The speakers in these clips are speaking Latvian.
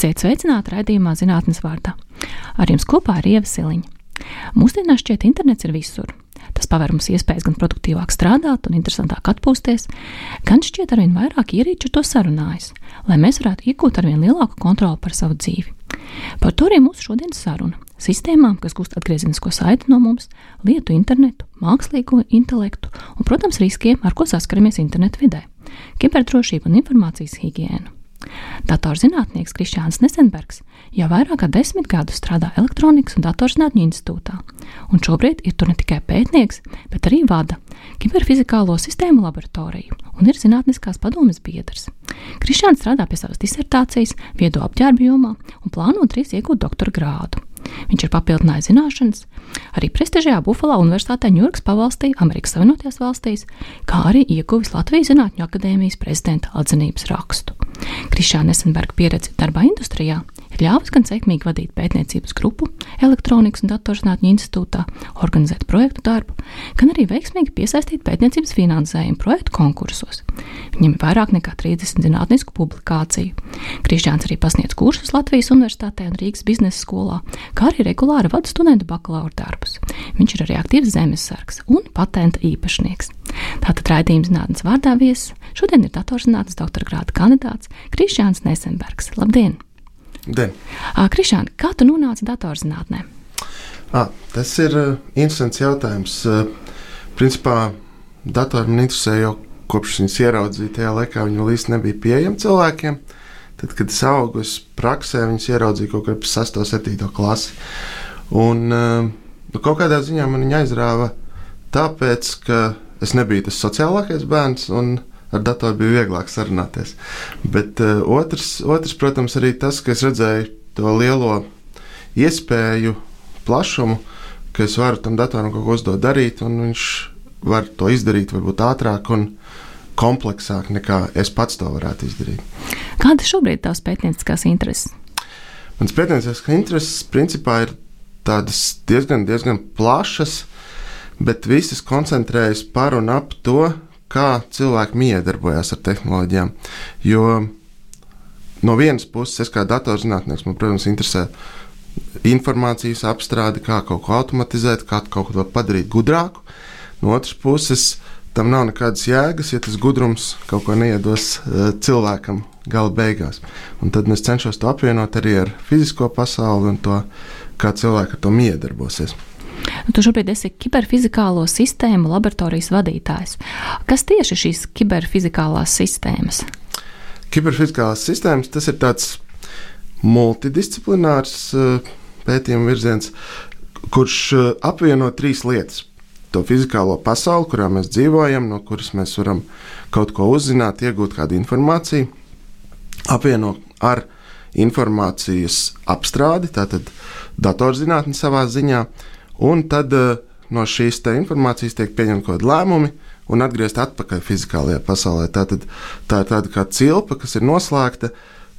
Esiet sveicināti raidījumā Zinātnes vārdā. Ar jums kopā ir Ieva Siliņa. Mūsdienās šķiet, internets ir visur. Tas paver mums iespējas gan produktīvāk strādāt un interesantāk atpūsties, gan šķiet arvien vairāk ierīču to sarunājas, lai mēs varētu iegūt arvien lielāku kontroli par savu dzīvi. Par to arī mūsu šodienas saruna - sistēmām, kas gūst atgriezenisko saiti no mums, lietu internetu, mākslīgo intelektu un, protams, riskiem, ar ko saskaramies internetu vidē - kiberdrošību un informācijas higiēnu. Datorzinātnieks Kristiāns Nesenbergs jau vairāk kā desmit gadus strādā Elektronikas un datorzinātņu institūtā, un šobrīd ir tur ne tikai pētnieks, bet arī vada kiberfizikālo sistēmu laboratoriju un ir zinātniskās padomes biedrs. Kristiāns strādā pie savas disertācijas viedo apģērbu jomā un plāno drīz iegūt doktora grādu. Viņš ir papildinājis zināšanas arī prestižajā Bufalo Universitātē Ņujorkas pavalstī, Amerikas Savienotajās valstīs, kā arī ieguvis Latvijas Zinātņu akadēmijas prezidenta atzinības rakstu. Krišāna Nesenberga pieredze darbā industrijā ir ļāvusi gan sekmīgi vadīt pētniecības grupu Elektronikas un datorzinātņu institūtā, organizēt projektu darbu, gan arī veiksmīgi piesaistīt pētniecības finansējumu projektu konkursos. Viņam ir vairāk nekā 30 zinātnisku publikāciju. Krišāns arī pasniedz kursus Latvijas Universitātē un Rīgas biznesa skolā, kā arī regulāri vada studentu bakalaura darbus. Viņš ir arī aktīvs zemesargs un patenta īpašnieks. Tātad raidījums zinātnes vārdā viesis šodien ir datorzinātnes doktora grāda kandidāts Krišāns Nesenbergs. Labdien! Den. Krišāna, kā tu nonāci datorzinātnē? À, tas ir uh, interesants jautājums. Uh, principā datori man interesē jau kopš viņas ieraudzīja tajā laikā, viņi vēl īsti nebija pieejami cilvēkiem. Tad, kad es augu, es praksē viņas ieraudzīju kaut kādā 6. un 7. klasē. Un uh, nu, kaut kādā ziņā man viņa aizrāva tāpēc, ka es nebiju tas sociālākais bērns. Un, ar datoru bija vieglāk sarunāties. Bet uh, otrs, otrs, protams, arī tas, ka es redzēju to lielo iespēju plašumu, ka es varu tam datoram kaut ko uzdot darīt, un viņš var to izdarīt varbūt ātrāk un kompleksāk nekā es pats to varētu izdarīt. Kāda šobrīd ir tavs pētnieciskās intereses? Mans pētnieciskās intereses principā ir tādas diezgan, diezgan plašas, bet visas koncentrējas par un ap to, kā cilvēki miedarbojas ar tehnoloģijām. Jo no vienas puses, es kā datorzinātnieks, man, protams, interesē informācijas apstrāde, kā kaut ko automatizēt, kā kaut ko padarīt gudrāku. No otras puses, tam nav nekādas jēgas, ja tas gudrums kaut ko neiedos uh, cilvēkam gala beigās. Un tad es cenšos to apvienot arī ar fizisko pasauli un to, kā cilvēki ar to miedarbosies. Nu, tu šobrīd esi kiberfizikālo sistēmu laboratorijas vadītājs. Kas tieši ir šīs kiberfizikālās sistēmas? Kiberfizikālās sistēmas tas ir tāds multidisciplinārs eh, pētījuma virziens, kurš eh, apvieno trīs lietas. To fizikālo pasauli, kurā mēs dzīvojam, no kuras mēs varam kaut ko uzzināt, iegūt kādu informāciju, apvieno ar informācijas apstrādi, tātad datorzinātni savā ziņā, Un tad uh, no šīs informācijas tiek pieņemti kaut kādi lēmumi un atgriezt atpakaļ fizikālajā pasaulē. Tā, tad, tā ir tāda kā cilpa, kas ir noslēgta,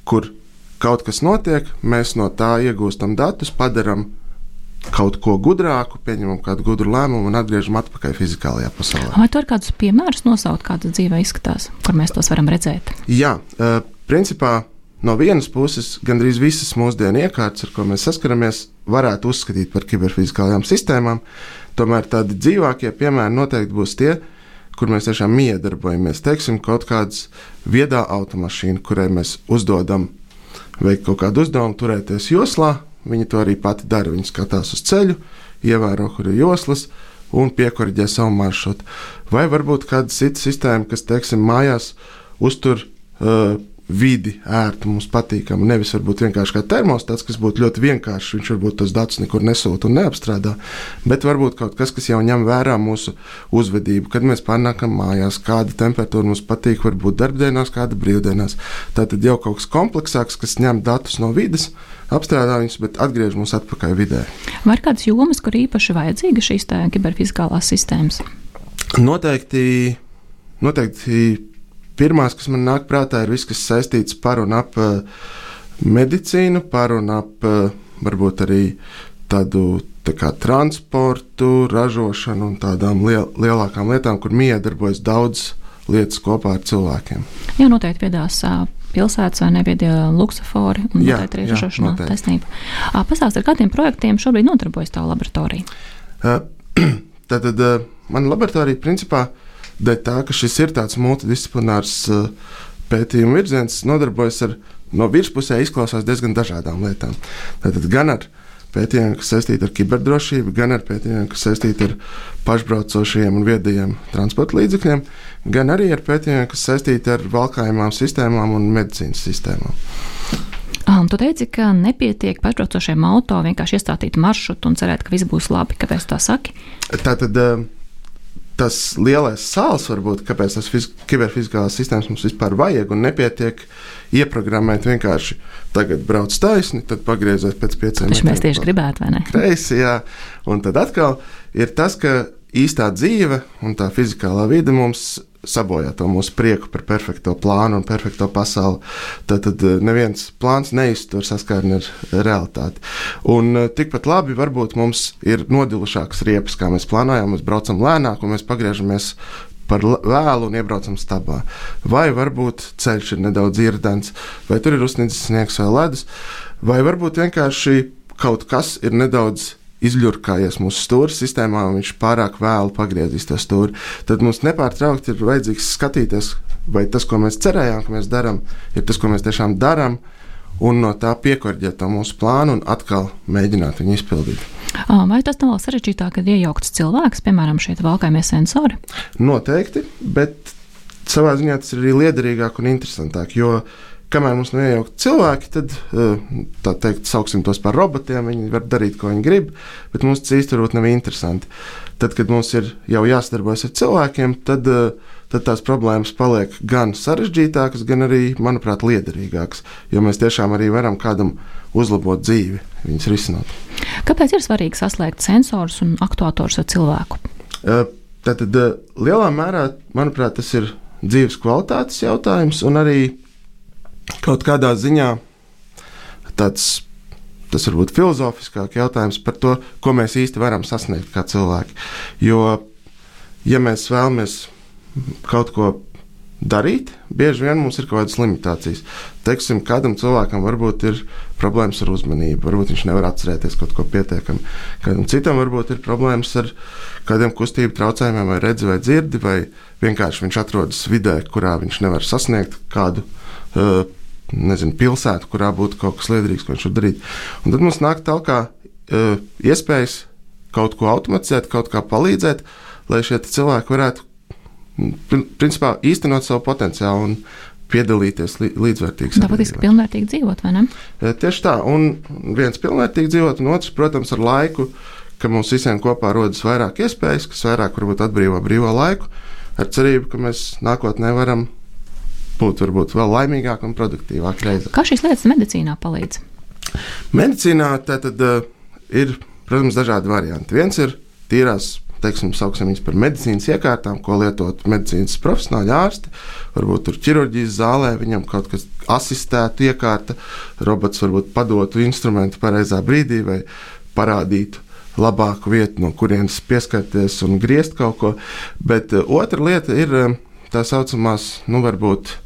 kur kaut kas notiek, mēs no tā iegūstam datus, padarām kaut ko gudrāku, pieņemam kādu gudru lēmumu un atgriežam atpakaļ fizikālajā pasaulē. Vai tu vari kādus piemērus nosaukt, kā tas dzīvē izskatās, kur mēs tos varam redzēt? Jā, uh, principā no vienas puses gandrīz visas mūsdienu iekārtas, ar ko mēs saskaramies, varētu uzskatīt par kiberfizikālajām sistēmām. Tomēr tādi dzīvākie piemēri noteikti būs tie, kur mēs tiešām miedarbojamies. Teiksim, kaut kāda viedā automašīna, kurai mēs uzdodam veikt kaut kādu uzdevumu, turēties joslā. Viņi to arī pati dara. Viņi skatās uz ceļu, ievēro, kur ir joslas un piekoriģē savu maršrutu. Vai varbūt kāda cita sistēma, kas, teiksim, mājās uztur uh, vidi ērtu, mums patīkamu. Nevis varbūt vienkārši kā termostats, kas būtu ļoti vienkāršs. Viņš varbūt tos datus nekur nesūta un neapstrādā, bet varbūt kaut kas, kas jau ņem vērā mūsu uzvedību, kad mēs pārnākam mājās, kāda temperatūra mums patīk, varbūt darbdienās, kāda brīvdienās. Tātad jau kaut kas kompleksāks, kas ņem datus no vidas. Apstrādā viņus, bet atgriež mūs atpakaļ vidē. Vai ir kādas jomas, kur īpaši vajadzīga šīs kiberfizikālās sistēmas? Noteikti, noteikti Pirmās, kas man nāk prātā, ir viss, kas saistīts par un ap uh, medicīnu, par un ap uh, varbūt arī tādu tā kā, transportu, ražošanu un tādām liel, lielākām lietām, kur miedarbojas daudz lietas kopā ar cilvēkiem. Jā, noteikti viedās pilsētas vai nebija luksofori un Jā, noteikti arī ražošanā taisnība. Pastāst, ar kādiem projektiem šobrīd nodarbojas tā laboratorija? Tātad mana laboratorija principā dēļ tā, ka šis ir tāds multidisciplinārs uh, pētījuma virziens, nodarbojas ar no virspusē izklausās diezgan dažādām lietām. Tātad gan ar pētījumiem, kas saistīti ar kiberdrošību, gan ar pētījumiem, kas saistīti ar pašbraucošiem un viedajiem transporta līdzekļiem, gan arī ar pētījumiem, kas saistīti ar valkājumām sistēmām un medicīnas sistēmām. Un tu teici, ka nepietiek pašbraucošiem auto vienkārši iestādīt maršrutu un cerēt, ka viss būs labi. Kāpēc tā saki? Tātad tas lielais sāls, varbūt, kāpēc tas fiz kiberfiziskās sistēmas mums vispār vajag un nepietiek ieprogrammēt vienkārši tagad brauc taisni, tad pagriezies pēc pieciem minūtēm. Mēs tieši gribētu, vai ne? Kreisi, jā. Un tad atkal ir tas, ka īstā dzīve un tā fizikālā vide mums sabojā to mūsu prieku par perfekto plānu un perfekto pasauli. Tad, tad neviens plāns neiztur saskarni ar realitāti. Un tikpat labi varbūt mums ir nodilušākas riepas, kā mēs plānojam. Mēs braucam lēnāk un mēs pagriežamies par vēlu un iebraucam stabā. Vai varbūt ceļš ir nedaudz irdens, vai tur ir uzsniedzis sniegs vai ledus, vai varbūt vienkārši kaut kas ir nedaudz izļurkājies mūsu stūra sistēmā, un viņš pārāk vēlu pagriezīs to stūri. Tad mums nepārtraukti ir vajadzīgs skatīties, vai tas, ko mēs cerējām, ka mēs darām, ir tas, ko mēs tiešām darām, un no tā piekorģēt to mūsu plānu un atkal mēģināt viņu izpildīt. Vai tas nav sarežģītāk, kad iejaukts cilvēks, piemēram, šeit valkājumie sensori? Noteikti, bet savā ziņā tas ir arī liederīgāk un interesantāk, jo kamēr mums neiejaukt cilvēki, tad tā teikt, sauksim tos par robotiem. Viņi var darīt, ko viņi grib, bet mums tas īstenībā nav interesanti. Tad, kad mums ir jau jāsadarbojas ar cilvēkiem, tad, tad tās problēmas paliek gan sarežģītākas, gan arī, manuprāt, liederīgākas. Jo mēs tiešām arī varam kādam uzlabot dzīvi, viņas risināt. Kāpēc ir svarīgi saslēgt sensorus un aktuātorus ar cilvēku? Tātad lielā mērā, manuprāt, tas ir dzīves kvalitātes jautājums un arī kaut kādā ziņā tāds. Tas varbūt filozofiskāk jautājums par to, ko mēs īsti varam sasniegt kā cilvēki. Jo, ja mēs vēlamies kaut ko darīt, bieži vien mums ir kaut kādas limitācijas. Teiksim, kādam cilvēkam varbūt ir problēmas ar uzmanību, varbūt viņš nevar atcerēties kaut ko pietiekami. Kādam citam varbūt ir problēmas ar kādiem kustību traucējumiem, vai redzi, vai dzirdi, vai vienkārši viņš atrodas vidē, kurā viņš nevar sasniegt kādu. Uh, nezinu, pilsētu, kurā būtu kaut kas liederīgs, ko viņš var darīt. Un tad mums nāk tālāk uh, iespējas kaut ko automatizēt, kaut kā palīdzēt, lai šie cilvēki varētu principā, īstenot savu potenciālu un piedalīties līdzvērtīgi. Tā būtiski pilnvērtīgi dzīvot, vai ne? Tieši tā, un viens pilnvērtīgi dzīvot, un otrs, protams, ar laiku, ka mums visiem kopā rodas vairāk iespējas, kas vairāk varbūt atbrīvo brīvo laiku, ar cerību, ka mēs nākotnē varam būt varbūt vēl laimīgāk un produktīvāk reizē. Kā šīs lietas medicīnā palīdz? Medicīnā tad uh, ir, protams, dažādi varianti. Viens ir tīrās teiksim, sauksim viņus par medicīnas iekārtām, ko lietot medicīnas profesionāļi ārsti. Varbūt tur ķirurģijas zālē viņam kaut kas asistētu iekārta, robots varbūt padotu instrumentu pareizā brīdī vai parādītu labāku vietu, no kurienes pieskarties un griezt kaut ko. Bet uh, otra lieta ir uh, tā saucamās, nu, varbūt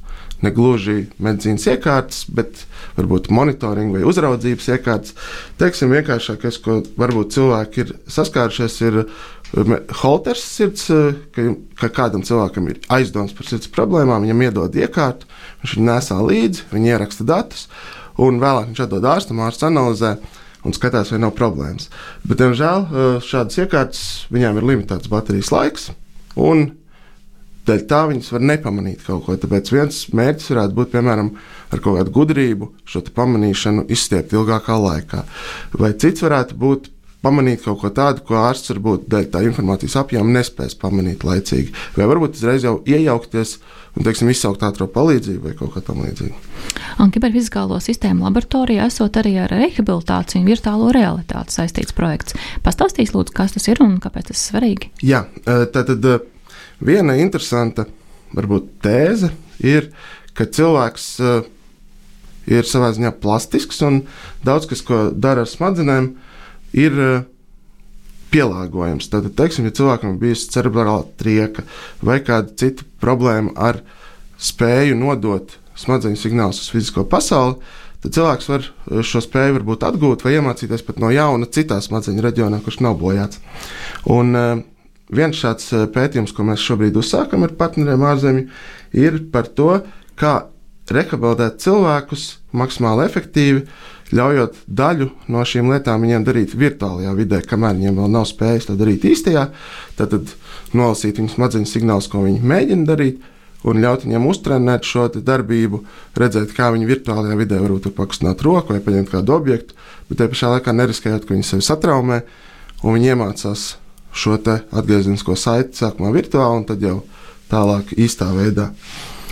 ne gluži medicīnas iekārtas, bet varbūt monitoringa vai uzraudzības iekārtas. Teiksim, vienkāršākais, ko varbūt cilvēki ir saskārušies, ir holters sirds, ka, ka kādam cilvēkam ir aizdoms par sirds problēmām, viņam iedod iekārtu, viņš viņu nesā līdzi, viņi ieraksta datus, un vēlāk viņš atdod ārstam, ārsts analizē. Un skatās, vai nav problēmas. Bet, diemžēl, šādas iekārtas viņām ir limitēts baterijas laiks, un Dēļ tā viņas var nepamanīt kaut ko. Tāpēc viens mērķis varētu būt, piemēram, ar kaut kādu gudrību šo pamanīšanu izstiept ilgākā laikā. Vai cits varētu būt pamanīt kaut ko tādu, ko ārsts varbūt dēļ tā informācijas apjoma nespēs pamanīt laicīgi. Vai varbūt uzreiz jau iejaukties un, teiksim, izsaukt ātrā palīdzību vai kaut kā tamlīdzīga. Un kiberfizikālo sistēmu laboratorijā esot arī ar rehabilitāciju un virtuālo realitāti saistīts projekts. Pastāstīs, lūdzu, kas tas ir un kāpēc tas ir svarīgi? Jā, tā tad Viena interesanta varbūt, tēze ir, ka cilvēks uh, ir savā ziņā plastisks un daudz kas, ko dara ar smadzenēm, ir uh, pielāgojams. Tad, teiksim, ja cilvēkam ir bijusi cerebrāla trieka vai kāda cita problēma ar spēju nodot smadzeņu signālus uz fizisko pasauli, tad cilvēks var šo spēju varbūt atgūt vai iemācīties pat no jauna citā smadzeņu reģionā, kurš nav bojāts. Un, uh, viens šāds pētījums, ko mēs šobrīd uzsākam ar partneriem ārzemju, ir par to, kā rehabilitēt cilvēkus maksimāli efektīvi, ļaujot daļu no šīm lietām viņiem darīt virtuālajā vidē, kamēr viņiem vēl nav spējis to darīt īstajā. Tad, tad nolasīt viņu smadzeņu signālus, ko viņi mēģina darīt, un ļaut viņiem uztrenēt šo darbību, redzēt, kā viņi virtuālajā vidē varbūt pakustināt roku vai paņemt kādu objektu, bet te pašā laikā neriskējot, ka viņi sevi satraumē, un viņi iemācās šo atgriezenisko saiti sākumā virtuāli un tad jau tālāk īstā veidā.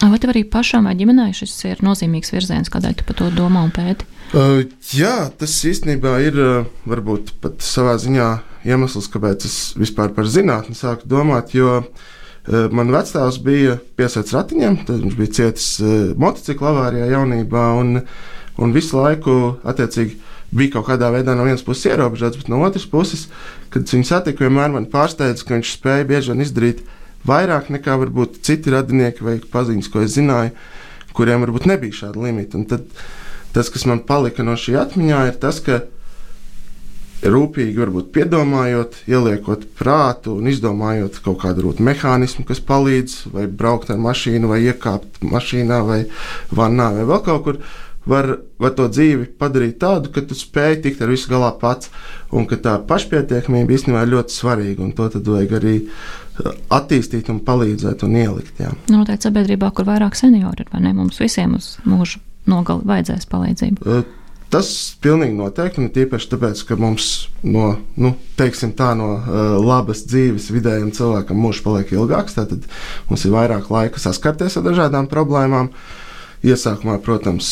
Vai tev arī pašam vai ģimenei šis ir nozīmīgs virziens, kādēļ tu par to domā un pēti? Uh, jā, tas īstenībā ir uh, varbūt pat savā ziņā iemesls, kāpēc es vispār par zinātni sāku domāt. Jo uh, man vecāks bija piesaists ratiņiem, tad viņš bija cietis motocikla avārijā jaunībā un, un visu laiku attiecīgi bija kaut kādā veidā no vienas puses ierobežots, bet no otras puses, kad viņu satiku, vienmēr man pārsteidza, ka viņš spēja bieži vien izdarīt vairāk nekā varbūt citi radinieki vai paziņas, ko es zināju, kuriem varbūt nebija šāda limita. Un tad tas, kas man palika no šī atmiņā, ir tas, ka rūpīgi, varbūt piedomājot, ieliekot prātu un izdomājot kaut kādu rūtu mehānismu, kas palīdz, vai braukt ar mašīnu, vai iekāpt mašīnā, vai vannā, vai vēl kaut kur. Var, var to dzīvi padarīt tādu, ka tu spēj tikt ar visu galā pats, un ka tā pašpietiekamība īstenībā ir ļoti svarīga. To tad vajag arī uh, attīstīt un palīdzēt un ielikt. Jā. Nu, noteikti sabiedrībā, kur vairāk seniori ir, vai ne? Mums visiem uz mūža nogali vajadzēs palīdzību. Tas pilnīgi noteikti, un tīpaši tāpēc, ka mums no, nu, tā, no uh, labas dzīves vidējiem cilvēkam mūžs paliek ilgāks, tad mums ir vairāk laika saskarties ar dažādām problēmām. Iesākumā, protams,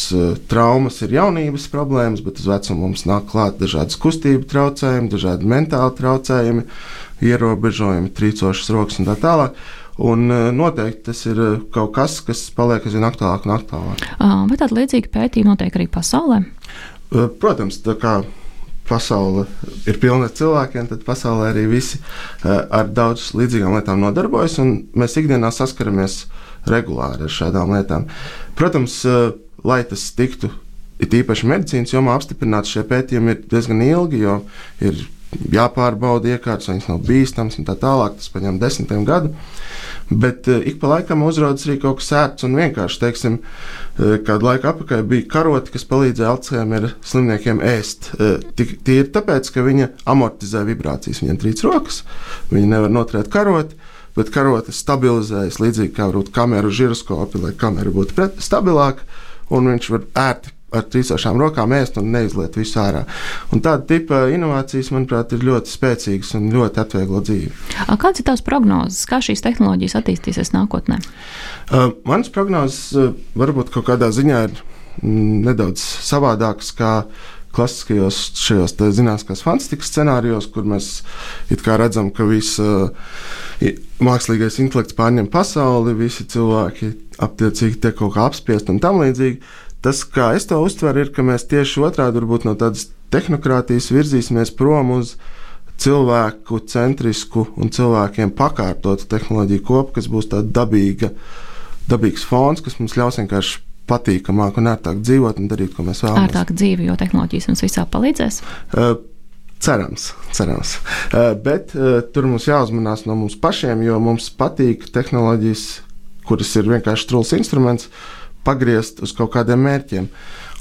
traumas ir jaunības problēmas, bet uz vecumu mums nāk klāt dažādas kustību traucējumi, dažādi mentāli traucējumi. Ierobežojumi, trīcošas rokas un tā tālāk. Un e, noteikti tas ir e, kaut kas, kas paliek aizvien aktuālāk un aktuālāk. Vai tāda līdzīga pētījuma notiek arī pasaulē? Protams, tā kā pasaule ir pilna ar cilvēkiem, tad pasaulē arī visi ar daudz līdzīgām lietām nodarbojas, un mēs ikdienā saskaramies regulāri ar šādām lietām. Protams, lai tas tiktu, it īpaši medicīnas jomā apstiprināts, šie pētījumi ir diezgan ilgi, jo ir jāpārbauda iekārtas, viņas nav bīstamas un tā tālāk. Tas prasa desmitiem gadu. Bet uh, ik pa laikam uzrādās arī kaut kas sērts un vienkārši, teiksim, uh, kādu laiku atpakaļ bija karoti, kas palīdzēja Alzheimer slimniekiem ēst. Tīri tāpēc, ka viņa amortizē vibrācijas, viņam trīc rokas, viņa nevar noturēt karoti. Bet karote stabilizējas līdzīgi kā kameru žiroskopi, lai kamera būtu stabilāka, un viņš var ērti ar trīsošām rokām ēst un neizliet visu ārā. Un tāda tipa inovācijas, manuprāt, ir ļoti spēcīgas un ļoti atvieglo dzīvi. Kāds ir tavs prognozes, kā šīs tehnoloģijas attīstīsies nākotnē? Uh, Manas prognozes uh, varbūt kaut kādā ziņā ir mm, nedaudz savādākas. Klasiskajos šajos zinātniskās fantastikas scenārijos, kur mēs redzam, ka viss mākslīgais intelekts pārņem pasauli, visi cilvēki attiecīgi tiek kaut kā apspiesti un tam līdzīgi. Tas, kā es to uztveru, ir, ka mēs tieši otrādi no tādas tehnokrātijas virzīsimies prom uz cilvēku centrisku un cilvēkiem pakārtotu tehnoloģiju kopu, kas būs tāds dabīga, dabīgs fons, kas mums ļaus vienkārši patīkamāk un ērtāk dzīvot un darīt, ko mēs vēlamies. Ērtāk dzīve, jo tehnoloģijas mums visā palīdzēs. Uh, Cerams, cerams. Uh, bet uh, tur mums jāuzmanās no mums pašiem, jo mums patīk tehnoloģijas, kuras ir vienkārši trūls instruments. Pagriezt uz kaut kādiem mērķiem.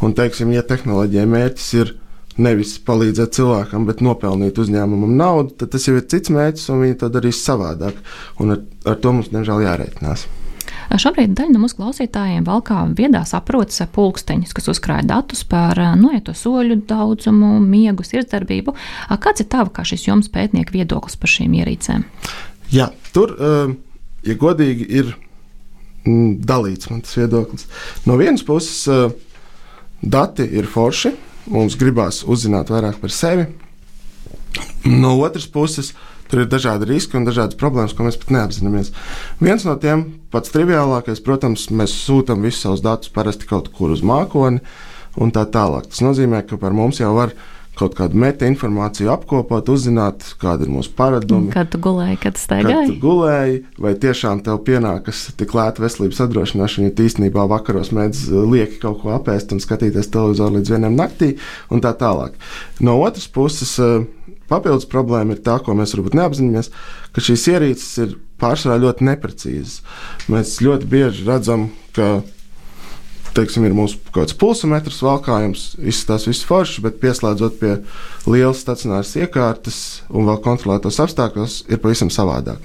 Un, teiksim, ja tehnoloģijai mērķis ir nevis palīdzēt cilvēkam, bet nopelnīt uzņēmumam naudu, tad tas jau ir cits mērķis, un viņi to darīs savādāk. Un ar, ar to mums, diemžēl, jārēķinās. Šobrīd daļa no mūsu klausītājiem valkā viedā saprotas pulksteņus, kas uzkrāja datus par noieto soļu daudzumu, miegu, sirdsdarbību. Kāds ir tava kā šis jums pētnieku viedoklis par šīm ierīcēm? Jā, tur, ja godīgi, ir Mm, dalīts man tas viedoklis. No vienas puses, dati ir forši, mums gribās uzzināt vairāk par sevi. No otras puses, tur ir dažādi riski un dažādas problēmas, ko mēs pat neapzināmies. Viens no tiem, pats triviālākais, protams, mēs sūtām visus savus datus parasti kaut kur uz mākoni un tā tālāk. Tas nozīmē, ka par mums jau var kaut kādu meta informāciju apkopot, uzzināt, kāda ir mūsu paradumi. Kad tu gulēji, kad staigāji? Kad tu gulēji, vai tiešām tev pienākas tik lēta veselības apdrošināšana, ja īstenībā vakaros mēdz lieki kaut ko apēst un skatīties televizoru līdz vienam naktī un tā tālāk. No otras puses, papildus problēma ir tā, ko mēs varbūt neapzināmies, ka šīs ierīces ir pārsvarā ļoti neprecīzas. Mēs ļoti bieži redzam, ka teiksim, ir mūsu kaut kāds pulsometrs, valkājums, izskatās viss forši, bet pieslēdzot pie lielas stacionāras iekārtas un vēl kontrolētos apstākļos, ir pavisam savādāk.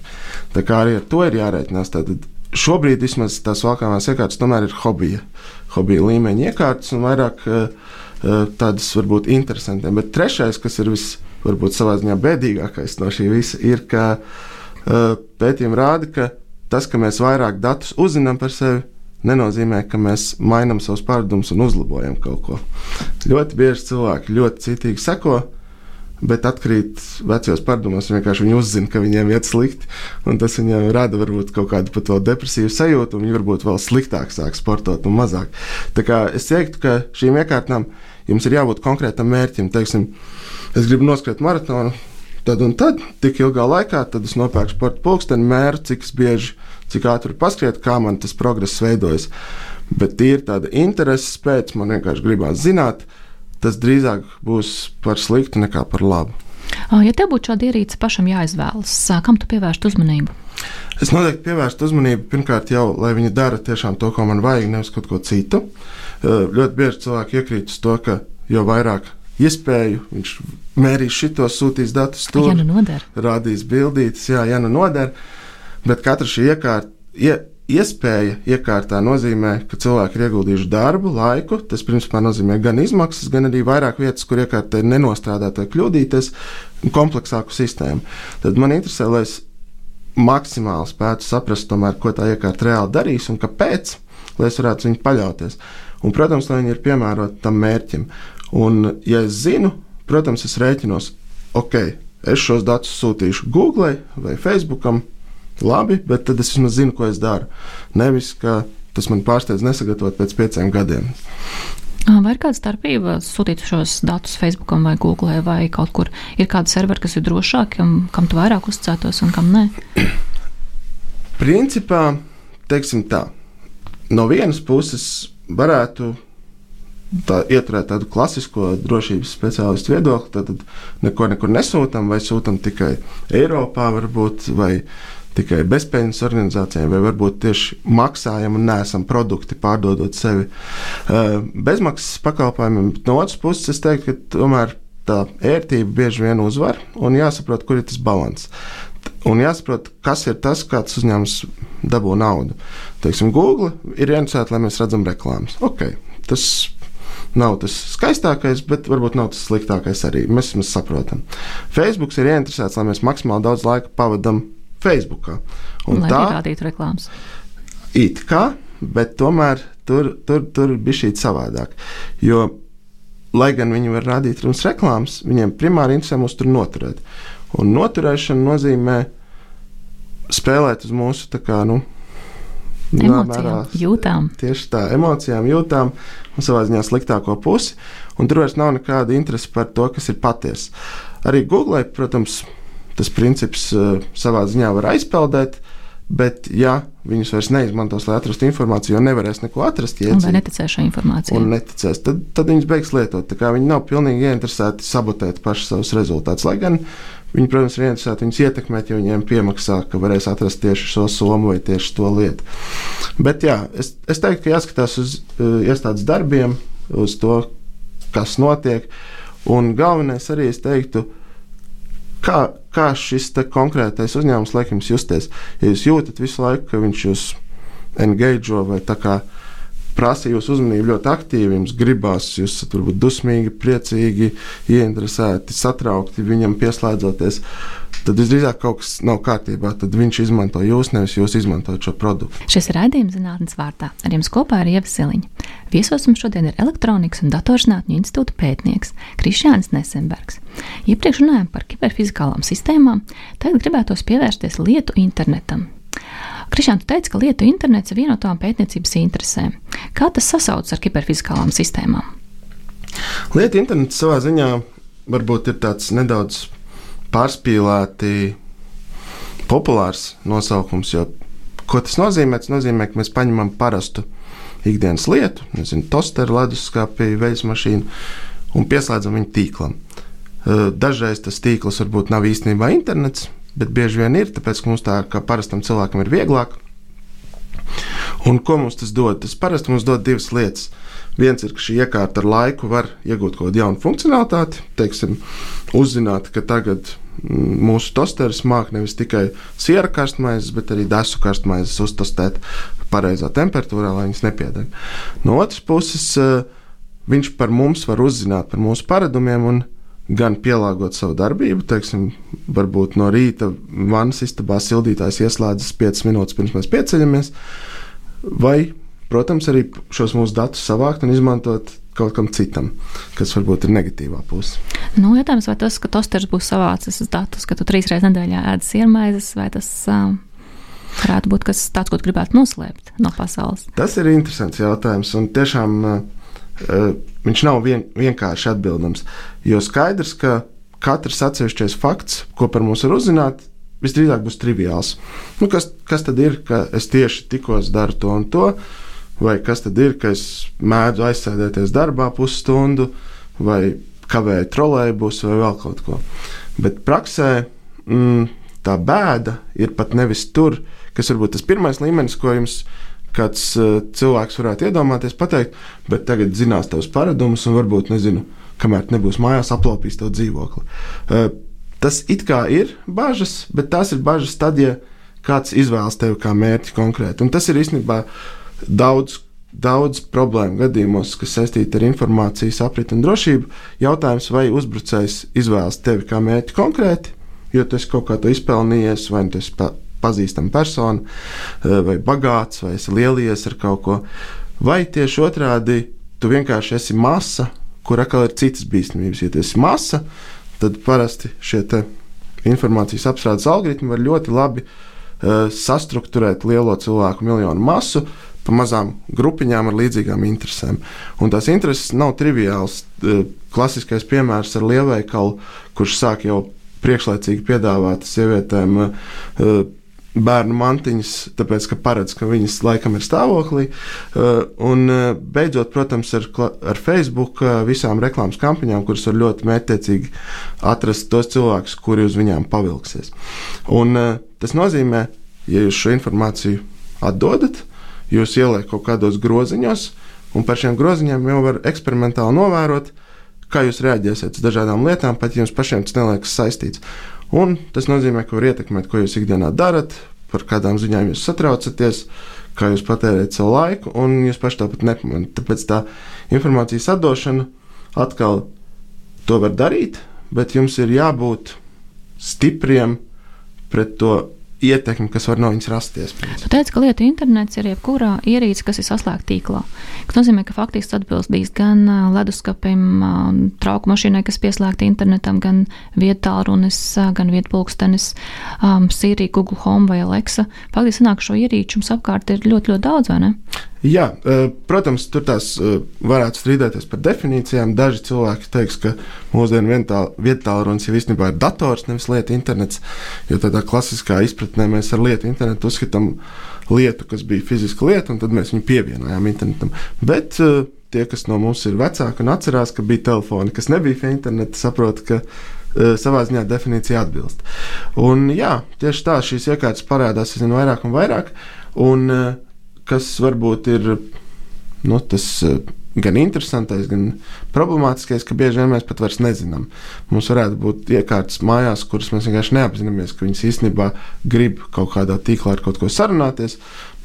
Tā kā arī ar to ir jārēķinās. Tātad šobrīd vismaz tās valkājumās iekārtas tomēr ir hobija, hobija līmeņa iekārtas un vairāk uh, tādas varbūt interesantiem. Bet trešais, kas ir vis, varbūt savā ziņā bēdīgākais no šī visa, ir, ka uh, pētījumi rāda, ka tas, ka mēs vairāk datus uzzinām par sevi, nenozīmē, ka mēs mainām savus paradumus un uzlabojam kaut ko. Ļoti bieži cilvēki ļoti citīgi seko, bet atkrīt vecajos paradumos. Vienkārši viņi uzzina, ka viņiem iet slikti, tas viņiem rada varbūt kaut kādu pat vēl depresīvu sajūtu, un viņi varbūt vēl sliktāk sāk sportot un mazāk. Tā kā es teiktu, ka šīm iekārtām jums ir jābūt konkrētam mērķim. Teiksim, es gribu noskriet maratonu. Tad un tad, tik ilgā laikā, tad es nopērku sporta pulksteni, mēru, cik bieži cik ātri paskriet, kā man tas progress veidojas. Bet ir tāda interese pēc, man vienkārši gribās zināt, tas drīzāk būs par sliktu nekā par labu. Ja tev būtu šāda ierīce pašam jāizvēlas, kam tu pievērst uzmanību? Es noteikti pievērstu uzmanību pirmkārt jau, lai viņi dara tiešām to, ko man vajag, nevis kaut ko citu. Ļoti bieži cilvēki iekrīt uz to, ka jo vairāk iespēju, viņš mērīs šitos, sūtīs datus tur, ja nu rādīs bildītas, jā, ja nu noder. Bet katra šī iekārta, ie, iespēja iekārtā nozīmē, ka cilvēki ir ieguldījuši darbu, laiku. Tas principā nozīmē gan izmaksas, gan arī vairāk vietas, kur iekārta ir nenostrādāt vai kļūdīties, kompleksāku sistēmu. Tad man interesē, lai es maksimāli spētu saprast, tomēr, ko tā iekārta reāli darīs un kāpēc, lai es varētu viņu paļauties. Un, protams, lai viņi ir piemēroti tam mērķim. Un, ja es zinu, protams, es rēķinos, ok, es šos datus sūtīšu Google vai Facebookam labi, bet tad es vismaz zinu, ko es daru. Nevis, ka tas man pārsteidz nesagatavot pēc pieciem gadiem. Vai ir kāda starpība sūtīt šos datus Facebook vai Google vai kaut kur? Ir kāda serveri, kas ir drošāki, kam tu vairāk uzticētos un kam nē? Principā, teiksim tā, no vienas puses varētu tā, ieturēt tādu klasisko drošības speciālistu viedokli, tad neko nekur nesūtām, vai sūtām tikai Eiropā, varbūt, vai tikai bezpējas organizācijām, vai varbūt tieši maksājam un nesam produkti pārdodot sevi uh, bezmaksas pakalpojumiem. No otras puses, es teiktu, ka tomēr tā ērtība bieži vien uzvar un jāsaprot, kur ir tas līdzsvars. Un jāsaprot, kas ir tas, kāds uzņēmums dabū naudu. Teiksim, Google ir interesēta, lai mēs redzam reklāmas. Okay, tas nav tas skaistākais, bet varbūt nav tas sliktākais arī. Mēs mēs saprotam. Facebook ir ieinteresēts, lai mēs maksimāli daudz laika pavadām Facebook. Un Lai tā rādītu reklāmas. It kā, bet tomēr tur, tur, tur bija šī savādāk. Jo, lai gan viņi var rādīt mums reklāmas, viņiem primāri interesē mūs tur noturēt. Un noturēšana nozīmē spēlēt uz mūsu tā kā, nu, emocijām, jūtām. Tieši tā, emocijām, jūtām savā ziņā sliktāko pusi. Un tur vairs nav nekāda interese par to, kas ir patiesa. Arī Google, protams, tas princips uh, savā ziņā var aizpeldēt. Bet, ja viņus vairs neizmantos, lai atrastu informāciju, jo nevarēs neko atrast, ja neticēs šai informācijai, un neticēs, tad, tad viņus beigs lietot. Viņi nav pilnīgi ieinteresēti sabotēt pašus savus rezultātus. Lai gan viņi, protams, ir ieinteresēti viņus ietekmēt, ja viņiem piemaksā, ka varēs atrast tieši šo somu vai tieši to lietu. Bet, jā, es, es teiktu, ka jāskatās uz uh, iestādes darbiem, uz to, kas notiek. Un galvenais arī es teiktu, kā, kā šis konkrētais uzņēmums liek jums justies? Ja jūs jūtat visu laiku, ka viņš jūs engage vai tā kā prasa jūsu uzmanību ļoti aktīvi, jums gribās, jūs esat varbūt dusmīgi, priecīgi, ieinteresēti, satraukti viņam pieslēdzoties tad visdrīzāk kaut kas nav kārtībā. Tad viņš izmanto jūs, nevis jūs izmantojat šo produktu. Šis raidījums zinātnes vārtā. Ar jums kopā ir Ieva Siliņa. Viesos mums šodien ir elektronikas un datorzinātņu institūta pētnieks Krišjāns Nesenbergs. Iepriekš runājām par kiberfizikālām sistēmām, tagad gribētos pievērsties lietu internetam. Krišāns, tu teici, ka lietu internets ir viena no tām pētniecības interesēm. Kā tas sasaucas ar kiberfizikālām sistēmām? Lietu internets savā ziņā varbūt ir tāds nedaudz pārspīlēti populārs nosaukums. Jo, ko tas nozīmē? Tas nozīmē, ka mēs paņemam parastu ikdienas lietu, nezinu, tosteru, leduskapī, veļas mašīnu un pieslēdzam viņu tīklam. Dažreiz tas tīkls varbūt nav īstenībā internets, bet bieži vien ir, tāpēc ka mums tā kā parastam cilvēkam ir vieglāk. Un ko mums tas dod? Tas parasti mums dod divas lietas. Viens ir, ka šī iekārta ar laiku var iegūt kaut kādu jaunu funkcionalitāti, teiksim, uzzināt, ka tagad mūsu tosteris māca nevis tikai siera karstmaizes, bet arī desu karstmaizes uztostēt pareizā temperatūrā, lai viņas nepiedeg. No otras puses, eh, viņš par mums var uzzināt par mūsu paradumiem un gan pielāgot savu darbību. Teiksim, varbūt no rīta vannas istabā sildītājs ieslēdzas 5 minūtes pirms mēs pieceļamies, vai, protams, arī šos mūsu datus savākt un izmantot kaut kam citam, kas varbūt ir negatīvā puse. Nu, jautājums, vai tas, ka tosters būs savācis datus, ka tu trīs reizes nedēļā ēd siermaizes, vai tas uh, varētu būt kas tāds, ko gribētu noslēpt no pasaules? Tas ir interesants jautājums, un tiešām uh, viņš nav vien, vienkārši atbildams. Jo skaidrs, ka katrs atsevišķais fakts, ko par mums var uzzināt, visdrīzāk būs triviāls. Nu, kas, kas tad ir, ka es tieši tikko daru to un to? vai kas tad ir, ka es mēdzu aizsēdēties darbā pusstundu, vai kavēju trolēļus, vai vēl kaut ko. Bet praksē mm, tā bēda ir pat nevis tur, kas varbūt tas pirmais līmenis, ko jums kāds uh, cilvēks varētu iedomāties, pateikt, bet tagad zinās tavus paradumus un varbūt nezinu, kamēr nebūs mājās, aplaupīs to dzīvokli. Uh, tas it kā ir bažas, bet tās ir bažas tad, ja kāds izvēlas tevi kā mērķi konkrēti. Un tas ir īstenībā daudz, daudz problēmu gadījumos, kas saistīti ar informācijas apriti un drošību. Jautājums, vai uzbrucējs izvēlas tevi kā mērķi konkrēti, jo tu esi kaut kā to izpelnījies, vai tu esi pazīstama persona, eh, vai bagāts, vai esi lielies ar kaut ko. Vai tieši otrādi, tu vienkārši esi masa, kur atkal ir citas bīstamības. Ja tu esi masa, tad parasti šie informācijas apstrādes algoritmi var ļoti labi uh, sastruktūrēt lielo cilvēku miljonu masu, pa mazām grupiņām ar līdzīgām interesēm. Un tās intereses nav triviāls. E, klasiskais piemērs ar lielveikalu, kurš sāk jau priekšlaicīgi piedāvāt sievietēm e, bērnu mantiņas, tāpēc, ka paredz, ka viņas laikam ir stāvoklī. E, un beidzot, protams, ar, ar Facebook visām reklāmas kampaņām, kuras var ļoti mērķtiecīgi atrast tos cilvēkus, kuri uz viņām pavilksies. Un tas nozīmē, ja jūs šo informāciju atdodat, jūs ieliekat kaut kādos groziņos, un par šiem groziņiem jau var eksperimentāli novērot, kā jūs reaģēsiet uz dažādām lietām, pat ja jums pašiem tas neliekas saistīts. Un tas nozīmē, ka var ietekmēt, ko jūs ikdienā darat, par kādām ziņām jūs satraucaties, kā jūs patērējat savu laiku, un jūs paši tāpat nepamanāt. Tāpēc tā informācijas atdošana atkal to var darīt, bet jums ir jābūt stipriem pret to ietekmi, kas var no viņas rasties. Jūs teicāt, ka lieta internets ir jebkurā ierīce, kas ir saslēgta tīklā. Tas nozīmē, ka faktiski atbildīs gan leduskapim, trauku mašīnai, kas pieslēgta internetam, gan vietālunis, gan vietpulkstenis, um, Siri, Google Home vai Alexa. Faktiski sanāk, šo ierīču mums apkārt ir ļoti, ļoti daudz, vai ne? Jā, e, protams, tur tās e, varētu strīdēties par definīcijām. Daži cilvēki teiks, ka mūsdienu vietālurunis jau īstenībā ir dators, nevis lieta internets. Jo tādā klasiskā izpratnē mēs ar lietu internetu uzskatām lietu, kas bija fiziska lieta, un tad mēs viņu pievienojām internetam. Bet e, tie, kas no mums ir vecāki un atcerās, ka bija telefoni, kas nebija pie interneta, saprot, ka savā ziņā definīcija atbilst. Un, jā, tieši tā šīs iekārtas parādās aizvien vairāk un vairāk. Un, uh, kas varbūt ir nu, tas eh, gan interesantais, gan problemātiskais, ka bieži vien mēs pat vairs nezinām. Mums varētu būt iekārtas mājās, kuras mēs vienkārši neapzināmies, ka viņas īstenībā grib kaut kādā tīklā ar kaut ko sarunāties.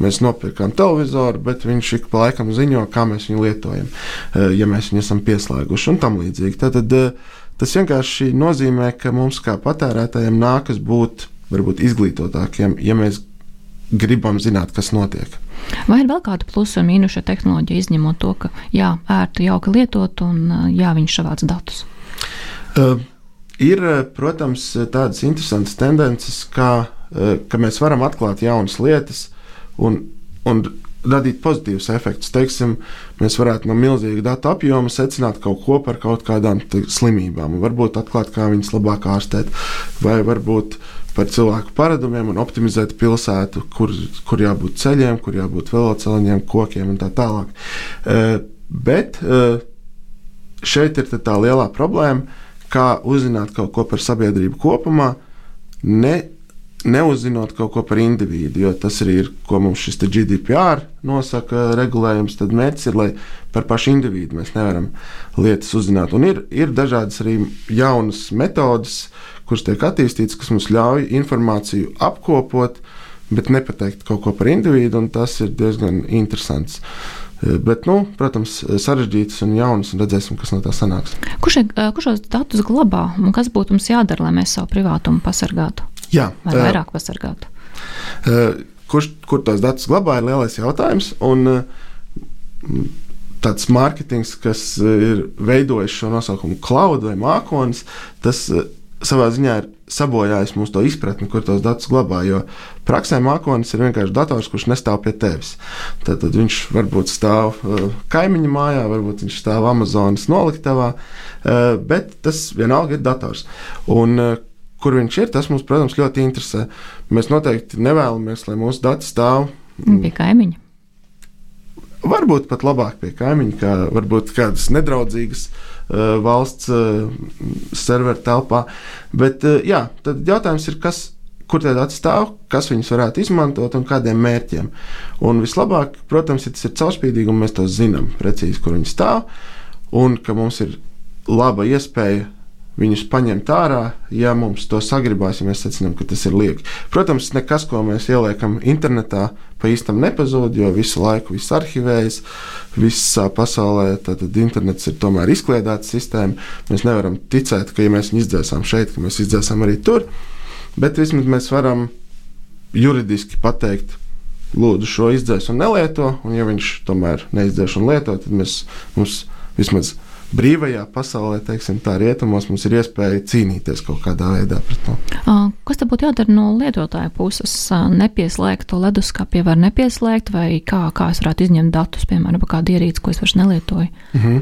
Mēs nopirkām televizoru, bet viņš ik pa laikam ziņo, kā mēs viņu lietojam, eh, ja mēs viņu esam pieslēguši un tam līdzīgi. Tad, eh, tas vienkārši nozīmē, ka mums kā patērētājiem nākas būt varbūt izglītotākiem, ja mēs gribam zināt, kas notiek. Vai ir vēl kāda plusa un mīnusa tehnoloģija, izņemot to, ka jā, ērti, jauki lietot un jā, viņš savāc datus? Uh, ir, protams, tādas interesantas tendences, kā, uh, ka mēs varam atklāt jaunas lietas un, un radīt pozitīvus efektus. Teiksim, mēs varētu no milzīga datu apjoma secināt kaut ko par kaut kādām slimībām, varbūt atklāt, kā viņas labāk ārstēt, vai varbūt par cilvēku paradumiem un optimizēt pilsētu, kur, kur jābūt ceļiem, kur jābūt velosipēdiem, kokiem un tā tālāk. Uh, bet uh, šeit ir tā lielā problēma, kā uzzināt kaut ko par sabiedrību kopumā. Ne neuzzinot kaut ko par individu, jo tas arī ir, ko mums šis GDPR nosaka, regulējums. Tad mērķis ir, lai par pašu individu mēs nevaram lietas uzzināt. Un ir, ir dažādas arī jaunas metodes, kuras tiek attīstītas, kas mums ļauj informāciju apkopot, bet nepateikt kaut ko par individu, un tas ir diezgan interesants. Bet, nu, protams, sarežģītas un jaunas, un redzēsim, kas no tā sanāks. Kurš, kurš šos datus glabā un kas būtu mums jādara, lai mēs savu privātumu pasargātu? Jā, vai vairāk pasargātu? Kurš kur tos datus glabā, ir lielais jautājums. Un, tāds mārketings, kas ir veidojis šo nosaukumu cloud vai mākonis, tas savā ziņā ir sabojājis mūsu to izpratni, kur tos datus glabā. Jo praksē mākonis ir vienkārši dators, kurš nestāv pie tevis. Tad, tad viņš varbūt stāv uh, kaimiņa mājā, varbūt viņš stāv Amazonas noliktavā, uh, bet tas vienalga ir dators. Un, uh, kur viņš ir, tas mums, protams, ļoti interesē. Mēs noteikti nevēlamies, lai mūsu dati stāv pie kaimiņa. Varbūt pat labāk pie kaimiņa, kā varbūt kādas nedraudzīgas uh, valsts uh, serveru telpā. Bet, uh, jā, tad jautājums ir, kas, kur tie dati stāv, kas viņus varētu izmantot un kādiem mērķiem. Un vislabāk, protams, ja tas ir caurspīdīgi un mēs to zinām precīzi, kur viņi stāv, un ka mums ir laba iespēja viņus paņemt ārā, ja mums to sagribās, ja mēs secinām, ka tas ir lieki. Protams, nekas, ko mēs ieliekam internetā, pa īstam nepazūd, jo visu laiku viss arhivējas, visā pasaulē tad internets ir tomēr izkliedēta sistēma. Mēs nevaram ticēt, ka ja mēs viņu izdzēsām šeit, ka mēs izdzēsām arī tur, bet vismaz mēs varam juridiski pateikt, lūdzu, šo izdzēs un nelieto, un ja viņš tomēr neizdzēs un lieto, tad mēs, mums vismaz brīvajā pasaulē, teiksim, tā rietumos, mums ir iespēja cīnīties kaut kādā veidā pret to. Kas tad būtu jādara no lietotāja puses? Nepieslēgt to leduskapī, var nepieslēgt, vai kā, kā es varētu izņemt datus, piemēram, par kādu ierīci, ko es vairs nelietoju? Mm -hmm.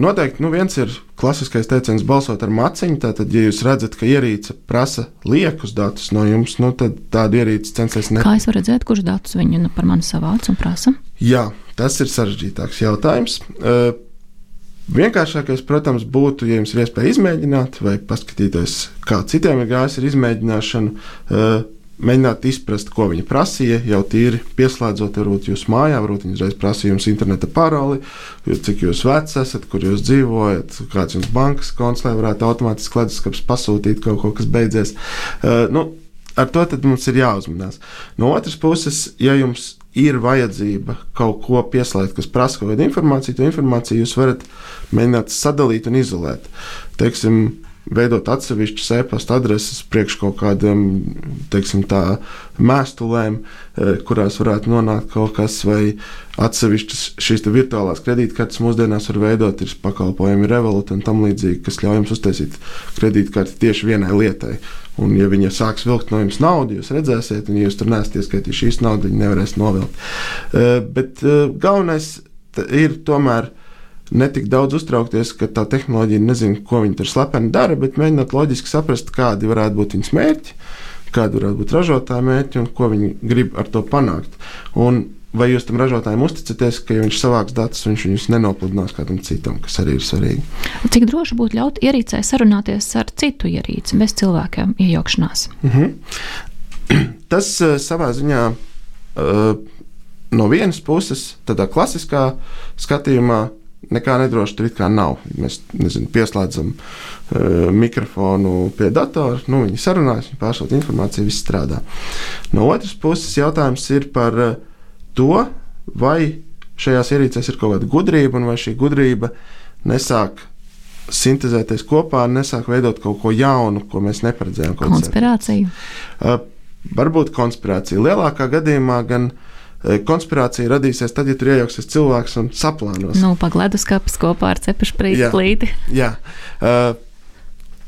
Noteikti nu viens ir klasiskais teiciens, balsot ar maciņu. Tātad, ja jūs redzat, ka ierīce prasa liekus datus no jums, nu, tad tādu ierīci censties ne. Kā es varu redzēt, kurš datus viņi nu, par mani savāc un prasa? Jā, tas ir sarežģītāks jautājums. Vienkāršākais, protams, būtu, ja jums ir iespēja izmēģināt, vai paskatīties, kā citiem ir gājis ar izmēģināšanu, uh, mēģināt izprast, ko viņi prasīja. Jau tīri pieslēdzot, varbūt jūs mājā, varbūt viņi uzreiz prasīja jums interneta paroli, cik jūs vecs esat, kur jūs dzīvojat, kāds jums bankas konts, lai varētu automātiski leduskapis pasūtīt kaut ko, kas beidzies. Uh, nu, ar to mums ir jāuzmanās. No otras puses, ja jums ir vajadzība kaut ko pieslēgt, kas prasa kaut kādu informāciju, to informāciju jūs varat mēģināt sadalīt un izolēt. Teiksim, veidot atsevišķas e-pasta adreses priekš kaut kādiem teiksim, tā, mēstulēm, e, kurās varētu nonākt kaut kas, vai atsevišķas šīs virtuālās kredītkartes mūsdienās var veidot, ir pakalpojumi Revolut un tam līdzīgi, kas ļauj jums uztaisīt kredītkarti tieši vienai lietai. Un, ja viņi sāks vilkt no jums naudu, jūs redzēsiet, un ja jūs tur nesat ieskaitījuši šīs naudas, viņi nevarēs novilkt. Uh, bet uh, galvenais ir tomēr ne tik daudz uztraukties, ka tā tehnoloģija nezina, ko viņi tur slepeni dara, bet mēģināt loģiski saprast, kādi varētu būt viņas mērķi, kādi varētu būt ražotāja mērķi un ko viņi grib ar to panākt. Un vai jūs tam ražotājam uzticaties, ka ja viņš savāks datus, viņš viņus nenopludinās kādam citam, kas arī ir svarīgi. Cik droši būtu ļaut ierīcē sarunāties ar citu ierīci bez cilvēkiem iejaukšanās? Mm -hmm. Tas uh, savā ziņā uh, no vienas puses, tādā klasiskā skatījumā, nekā nedroša tur kā nav. Mēs nezinu, pieslēdzam uh, mikrofonu pie datora, nu, viņi sarunājas, viņi pārsūta informāciju, viss strādā. No otras puses, jautājums ir par uh, to, vai šajās ierīcēs ir kaut kāda gudrība, un vai šī gudrība nesāk sintēzēties kopā, nesāk veidot kaut ko jaunu, ko mēs neparedzējām. Konspirācija. Uh, varbūt konspirācija. Lielākā gadījumā gan uh, konspirācija radīsies tad, ja tur iejauksies cilvēks un saplānos. Nu, pagleduskapis kopā ar cepešplīti. Jā, jā. Uh,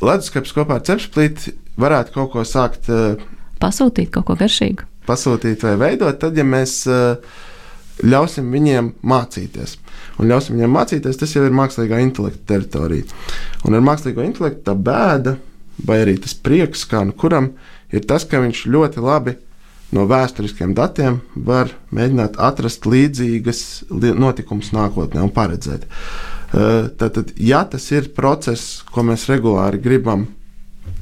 leduskapis kopā ar cepešplīti varētu kaut ko sākt. Uh, Pasūtīt kaut ko garšīgu. pasūtīt vai veidot, tad, ja mēs ļausim viņiem mācīties. Un ļausim viņiem mācīties, tas jau ir mākslīgā intelekta teritorija. Un ar mākslīgo intelektu tā bēda, vai arī tas prieks, kā nu kuram, ir tas, ka viņš ļoti labi no vēsturiskiem datiem var mēģināt atrast līdzīgas notikumus nākotnē un paredzēt. Tātad, ja tas ir process, ko mēs regulāri gribam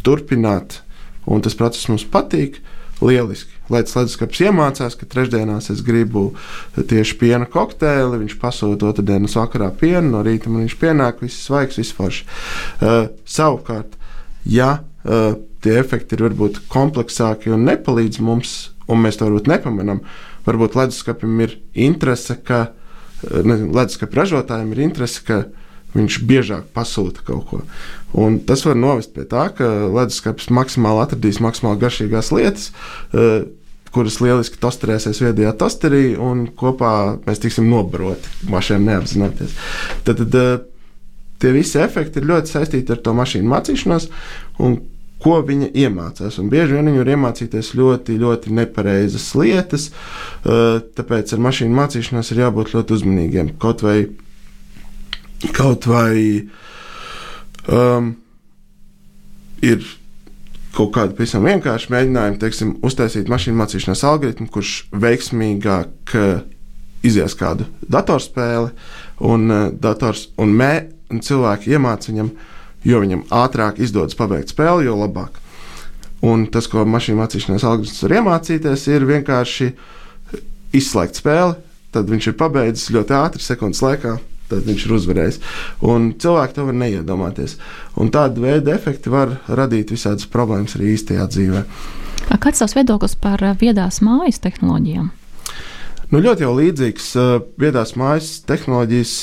turpināt, un tas process mums patīk, lieliski. Lai tas leduskapis iemācās, ka trešdienās es gribu tieši piena kokteili, viņš pasūta otrdienas vakarā pienu, no rīta man viņš pienāk, viss svaigs, viss forši. Uh, savukārt, ja uh, tie efekti ir varbūt kompleksāki un nepalīdz mums un mēs to varbūt nepamanām. Varbūt leduskapim ir interese, ka nezinu, leduskapa ražotājiem ir interese, ka viņš biežāk pasūta kaut ko. Un tas var novest pie tā, ka leduskapis maksimāli atradīs maksimāli garšīgās lietas. Uh, kuras lieliski tosterēsies viedajā tosterī, un kopā mēs tiksim nobaroti, mašīnām neapzinoties. Tad, tad uh, tie visi efekti ir ļoti saistīti ar to mašīnu mācīšanos, un ko viņa iemācās. Un bieži vien viņa var iemācīties ļoti, ļoti nepareizas lietas. Eh, tāpēc ar mašīnu mācīšanos ir jābūt ļoti uzmanīgiem. Kaut vai, kaut vai um, ir kaut kāda pavisam vienkārša mēģinājuma, teiksim, uztaisīt mašīnu mācīšanās algoritmu, kurš veiksmīgāk eh, izies kādu datorspēli, un, uh, dators, un, mē, un cilvēki iemācīja viņam jo viņam ātrāk izdodas pabeigt spēli, jo labāk. Un tas, ko mašīnu mācīšanās algoritms var iemācīties, ir vienkārši izslēgt spēli. Tad viņš ir pabeidzis ļoti ātri, sekundes laikā. Tad viņš ir uzvarējis. Un cilvēki to var neiedomāties. Un tāda veida efekti var radīt visādas problēmas arī īstajā dzīvē. Kāds ir tavs viedoklis par viedās mājas tehnoloģijām? Nu, ļoti jau līdzīgs. Viedās mājas tehnoloģijas,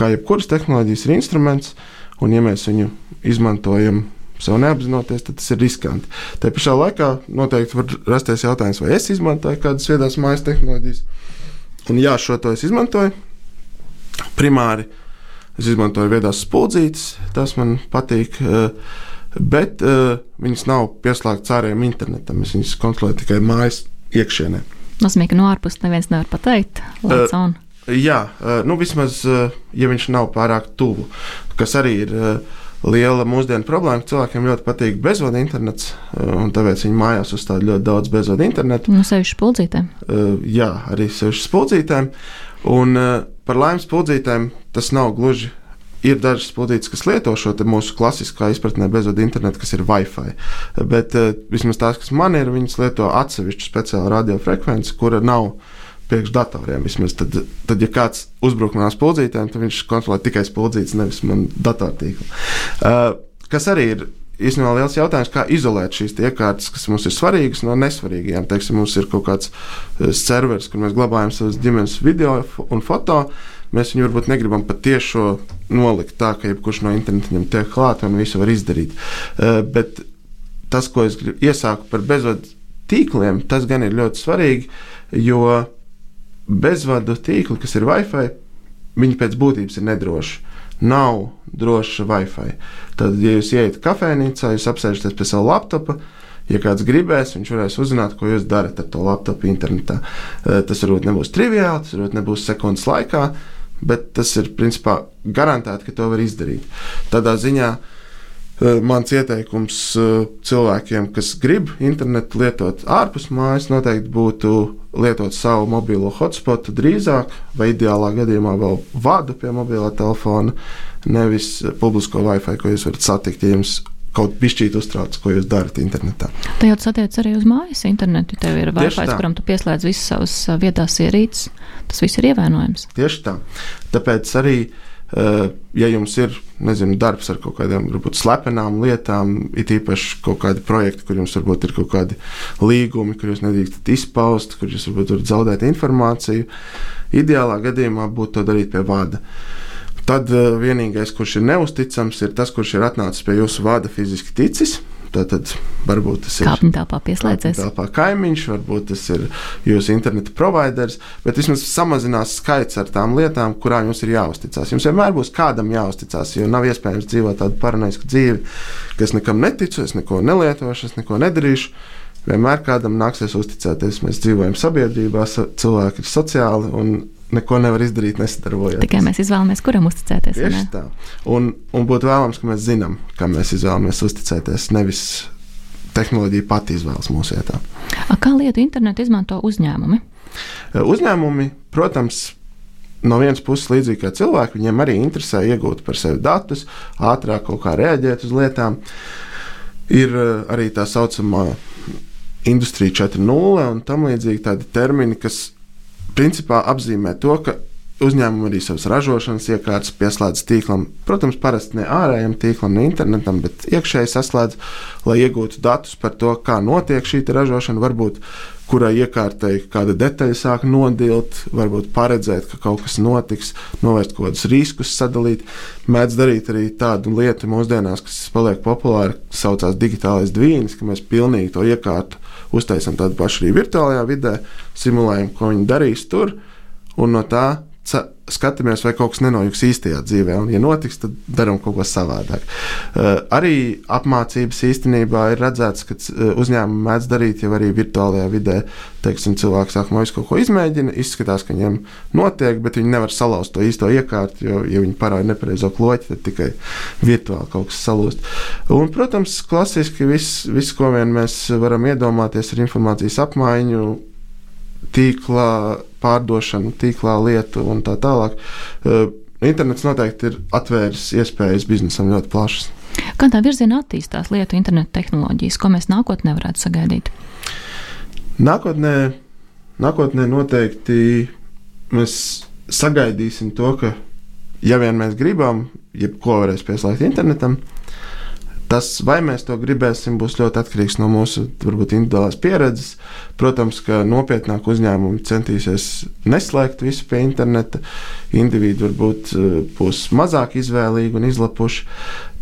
kā jebkuras tehnoloģijas, ir instruments. Uh, Un, ja mēs viņu izmantojam sev neapzinoties, tad tas ir riskanti. Tā pašā laikā noteikti var rasties jautājums, vai es izmantoju kādas viedās mājas tehnoloģijas. Un jā, šo to es izmantoju. Primāri es izmantoju viedās spuldzītes, tas man patīk. Eh, bet uh, viņas nav pieslēgtas ārējiem internetam. Es viņas kontrolēju tikai mājas iekšienē. Nozīmē, ka no ārpuses neviens nevar pateikt, kāda ir. Jā, nu vismaz, ja viņš nav pārāk tuvu, kas arī ir liela mūsdienu problēma. Cilvēkiem ļoti patīk bezvadu internets, un tāpēc viņi mājās uzstāda ļoti daudz bezvadu internetu. Nu, sevišķi spuldzītēm. Jā, arī sevišķi spuldzītēm. Un par laimi spuldzītēm tas nav gluži. Ir dažas spuldzītes, kas lieto šo mūsu klasiskā izpratnē bezvadu internetu, kas ir Wi-Fi. Bet vismaz tās, kas man ir, viņas lieto atsevišķu speciālu radiofrekvenci, kura nav uh, priekšdatoriem. Vismaz tad, tad, ja kāds uzbruk manā spuldzītēm, tad viņš kontrolē tikai spuldzītes, nevis manu datortīklu. Uh, kas arī ir īstenībā liels jautājums, kā izolēt šīs iekārtas, kas mums ir svarīgas no nesvarīgajām. Teiksim, mums ir kaut kāds uh, serveris, kur mēs glabājam savas ģimenes video un foto. Mēs viņu varbūt negribam patiešo nolikt tā, ka jebkurš no interneta viņam tiek klāts un visu var izdarīt. Uh, bet tas, ko es gribu iesākt par bezvadu tīkliem, tas gan ir ļoti svarīgi, jo bezvadu tīkli, kas ir Wi-Fi, viņi pēc būtības ir nedroši. Nav droša Wi-Fi. Tad, ja jūs ieiet kafejnīcā, jūs apsēžaties pie sava laptopa, ja kāds gribēs, viņš varēs uzzināt, ko jūs darat ar to laptopu internetā. Eh, tas varbūt nebūs triviāli, tas varbūt nebūs sekundes laikā, bet tas ir principā garantēti, ka to var izdarīt. Tādā ziņā eh, mans ieteikums eh, cilvēkiem, kas grib internetu lietot ārpus mājas, noteikti būtu lietot savu mobilo hotspotu drīzāk, vai ideālā gadījumā vēl vadu pie mobilā telefona, nevis publisko Wi-Fi, ko jūs varat satikt, ja jums kaut pišķīt uztrauc, ko jūs darat internetā. Tā jau tas attiec arī uz mājas internetu. Tev ir Wi-Fi, kuram tu pieslēdz visas savas vietās ierīces. Tas viss ir ievainojams. Tieši tā. Tāpēc arī uh, Eh, ja jums ir nezinu, darbs ar kaut kādām varbūt, slepenām lietām, it īpaši kaut kādi projekti, kur jums varbūt ir kaut kādi līgumi, kur jūs nedrīkstat izpaust, kur jūs varbūt varat zaudēt informāciju, ideālā gadījumā būtu to darīt pie vada. Tad uh, vienīgais, kurš ir neusticams, ir tas, kurš ir atnācis pie jūsu vada fiziski ticis. Tad varbūt tas ir kāpņu telpā pieslēdzies. Telpā kaimiņš, varbūt tas ir jūsu interneta providers, bet vismaz samazinās skaits ar tām lietām, kurām jums ir jāuzticas. Jums vienmēr būs kādam jāuzticas, jo nav iespējams dzīvot tādu paranoisku dzīvi, kas nekam neticu, es neko nelietošu, es neko nedarīšu. vienmēr kādam nāksies uzticēties. Mēs dzīvojam sabiedrībā, cilvēki ir sociāli un neko nevar izdarīt, nesadarbojoties. Tikai mēs izvēlamies, kuram uzticēties. Tieši tā. Un, un būtu vēlams, ka mēs zinām, kam mēs izvēlamies uzticēties. Nevis tehnoloģija pati izvēlas mūsu vietā. Kā lietu internetu izmanto uzņēmumi? Uzņēmumi, protams, no vienas puses, līdzīgi kā cilvēki, viņiem arī interesē iegūt par sevi datus, ātrāk kaut kā reaģēt uz lietām. Ir arī tā saucamā industrija 4.0 un tam līdzīgi tādi termini, kas principā apzīmē to, ka uzņēmumi arī savas ražošanas iekārtas pieslēdz tīklam. Protams, parasti ne ārējam tīklam, ne internetam, bet iekšēji saslēdz, lai iegūtu datus par to, kā notiek šī ražošana. Varbūt kurai iekārtai kāda detaļa sāk nodilt, varbūt paredzēt, ka kaut kas notiks, novērst kaut kādus riskus, sadalīt. Mēdz darīt arī tādu lietu mūsdienās, kas paliek populāra, saucās digitālais dvīnis, ka mēs pilnīgi to iekārtu uztaisām tādu pašu arī virtuālajā vidē, simulējam, ko viņi darīs tur, un no tā skatāmies, vai kaut kas nenojūgs īstajā dzīvē. Un, ja notiks, tad darām kaut ko savādāk. Uh, arī apmācības īstenībā ir redzēts, ka uh, uzņēmumi mēdz darīt jau arī virtuālajā vidē. Teiksim, cilvēks sākumā visu kaut ko izmēģina, izskatās, ka viņiem notiek, bet viņi nevar salauzt to īsto iekārtu, jo, ja viņi parāda nepareizo kloķi, tad tikai virtuāli kaut kas salūst. Un, protams, klasiski viss, vis, ko vien mēs varam iedomāties, ir informācijas apmaiņu tīklā pārdošanu, tīklā lietu un tā tālāk. Uh, internets noteikti ir atvēris iespējas biznesam ļoti plašas. Kādā virzienā attīstās lietu interneta tehnoloģijas, ko mēs nākotnē varētu sagaidīt? Nākotnē, nākotnē noteikti mēs sagaidīsim to, ka, ja vien mēs gribam, jebko varēs pieslēgt internetam, Tas, vai mēs to gribēsim, būs ļoti atkarīgs no mūsu varbūt, individuālās pieredzes. Protams, ka nopietnāk uzņēmumi centīsies neslēgt visu pie interneta. Individi varbūt eh, būs mazāk izvēlīgi un izlapuši.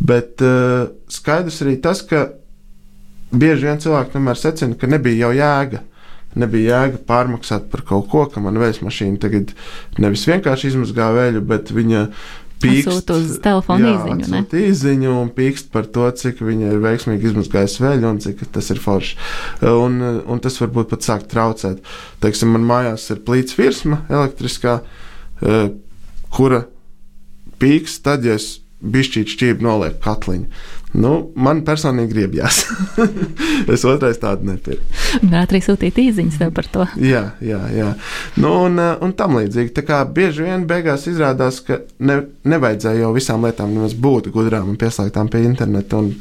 Bet uh, skaidrs arī tas, ka bieži vien cilvēki tomēr secina, ka nebija jau jēga nebija jēga pārmaksāt par kaut ko, ka man vējas mašīna tagad nevis vienkārši izmazgā vēļu, bet viņa pīkst uz telefona jā, īziņu. īziņu un pīkst par to, cik viņa ir veiksmīgi izmazgājusi veļu un cik tas ir forši. Un, un tas varbūt pat sāk traucēt. Teiksim, man mājās ir plīts virsma elektriskā, eh, kura pīkst tad, ja es bišķīt šķību noliek katliņu. Nu, man personīgi griebjās. es otrais tādu nepirku. Varētu arī sūtīt īsiņas tev par to. jā, jā, jā. Nu, un, eh, un tam līdzīgi. Tā kā bieži vien beigās izrādās, ka ne, nevajadzēja jau visām lietām būt gudrām un pieslēgtām pie interneta. Un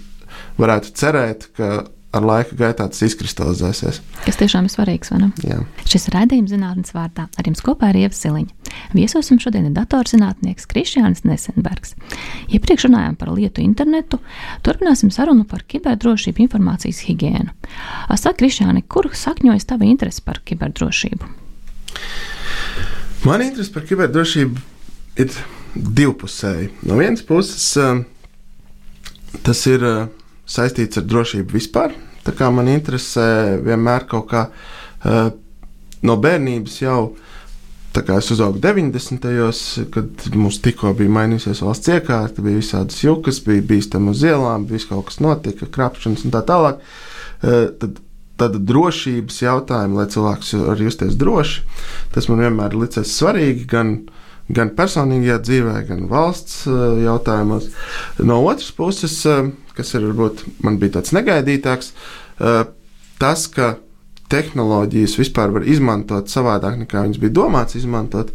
varētu cerēt, ka ar laika gaitā tas izkristalizēsies. Tas tiešām ir svarīgs. Jā. Šis raidījums zinātnes vārdā ar jums kopā ir Ieva Siliņa. Viesosim šodien ir datorzinātnieks Krišjānis Nesenbergs. Iepriekš runājām par lietu internetu, turpināsim sarunu par kiberdrošību, informācijas higiēnu. Saka, Krišjāni, kur sakņojas tava interese par kiberdrošību? Man interese par kiberdrošību ir divpusēji. No vienas puses, eh, tas ir eh, saistīts ar drošību vispār. Tā kā man interesē vienmēr kaut kā uh, no bērnības jau. Tā kā es uzaugu 90. gados, kad mums tikko bija mainījusies valsts iekārta, bija visādas jukas, bija bīstami uz ielām, viss kaut kas notika, krāpšanas un tā tālāk. Uh, tad tāda drošības jautājuma, lai cilvēks var justies droši, tas man vienmēr ir licies svarīgi. Gan, gan personīgajā dzīvē, gan valsts uh, jautājumos. No otras puses, kas ir varbūt man bija tāds negaidītāks, tas, ka tehnoloģijas vispār var izmantot savādāk nekā viņas bija domāts izmantot,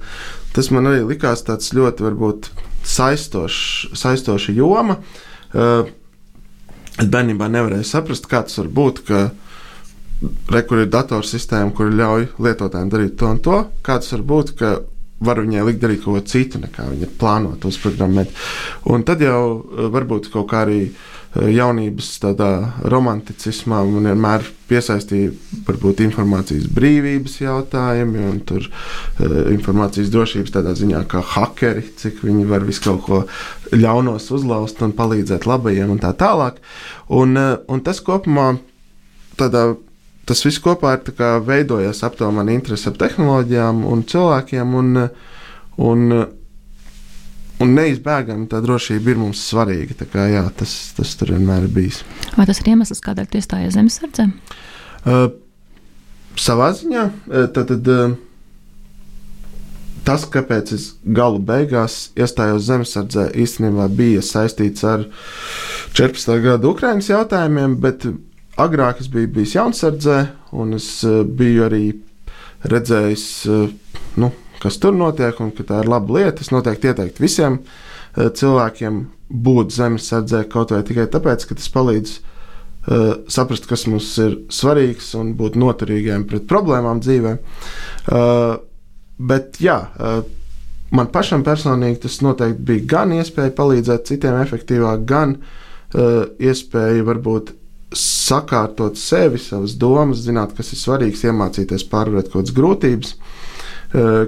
tas man arī likās tāds ļoti varbūt saistošs, saistoša joma. Es bērnībā nevarēju saprast, kā tas var būt, ka re, kur ir datorsistēma, kur ļauj lietotājiem darīt to un to, kā tas var būt, ka var viņai likt darīt kaut ko citu, nekā viņa plānota uzprogrammēt. Un tad jau varbūt kaut kā arī uh, jaunības tādā romanticismā man vienmēr piesaistīja varbūt informācijas brīvības jautājumi un tur uh, informācijas drošības tādā ziņā kā hakeri, cik viņi var visu kaut ko ļaunos uzlauzt un palīdzēt labajiem un tā tālāk. Un, uh, un tas kopumā tādā. Tas viss kopā ir veidojies ap to manu interesi ap tehnoloģijām un cilvēkiem. Un, un, Un neizbēgami tā drošība ir mums svarīga. Kā, jā, tas, tas tur vienmēr ir bijis. Vai tas ir iemesls, kādēļ tu iestājies zemesardzē? Uh, savā ziņā tad, tad, tas, kāpēc es galu beigās iestājos zemesardzē, īstenībā bija saistīts ar 14. gada Ukraiņas jautājumiem, bet agrāk es biju bijis jaunsardzē, un es biju arī redzējis, nu, kas tur notiek, un ka tā ir laba lieta. Es noteikti ieteiktu visiem cilvēkiem būt zemesardzē kaut vai tikai tāpēc, ka tas palīdz uh, saprast, kas mums ir svarīgs un būt noturīgiem pret problēmām dzīvē. Uh, bet jā, man pašam personīgi tas noteikti bija gan iespēja palīdzēt citiem efektīvāk, gan iespēja varbūt sakārtot sevi, savas domas, zināt, kas ir svarīgs, iemācīties pārvarēt kaut kādas grūtības,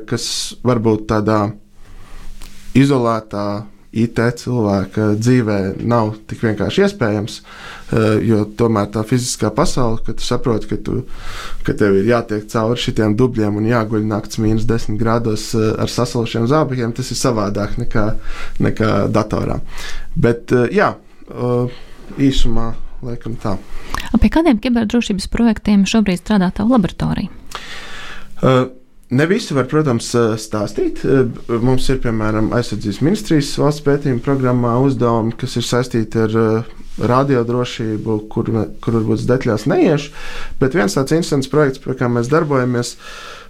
kas varbūt tādā izolētā IT cilvēka dzīvē nav tik vienkārši iespējams, eh, jo tomēr tā fiziskā pasaule, kad tu saproti, ka, tu, ka tev ir jātiek cauri šitiem dubļiem un jāguļ naktas mīnus 10 grādos eh, ar sasalušiem zābakiem, tas ir savādāk nekā, nekā datorā. Bet eh, jā, īsumā laikam tā. Pie kādiem kiberdrošības projektiem šobrīd strādā tava laboratorija? Uh, Ne visu var, protams, stāstīt. Mums ir, piemēram, aizsardzības ministrijas valsts pētījuma programmā uzdevumi, kas ir saistīti ar radiodrošību, kur, kur varbūt detaļās neiešu. Bet viens tāds interesants projekts, pie kā mēs darbojamies,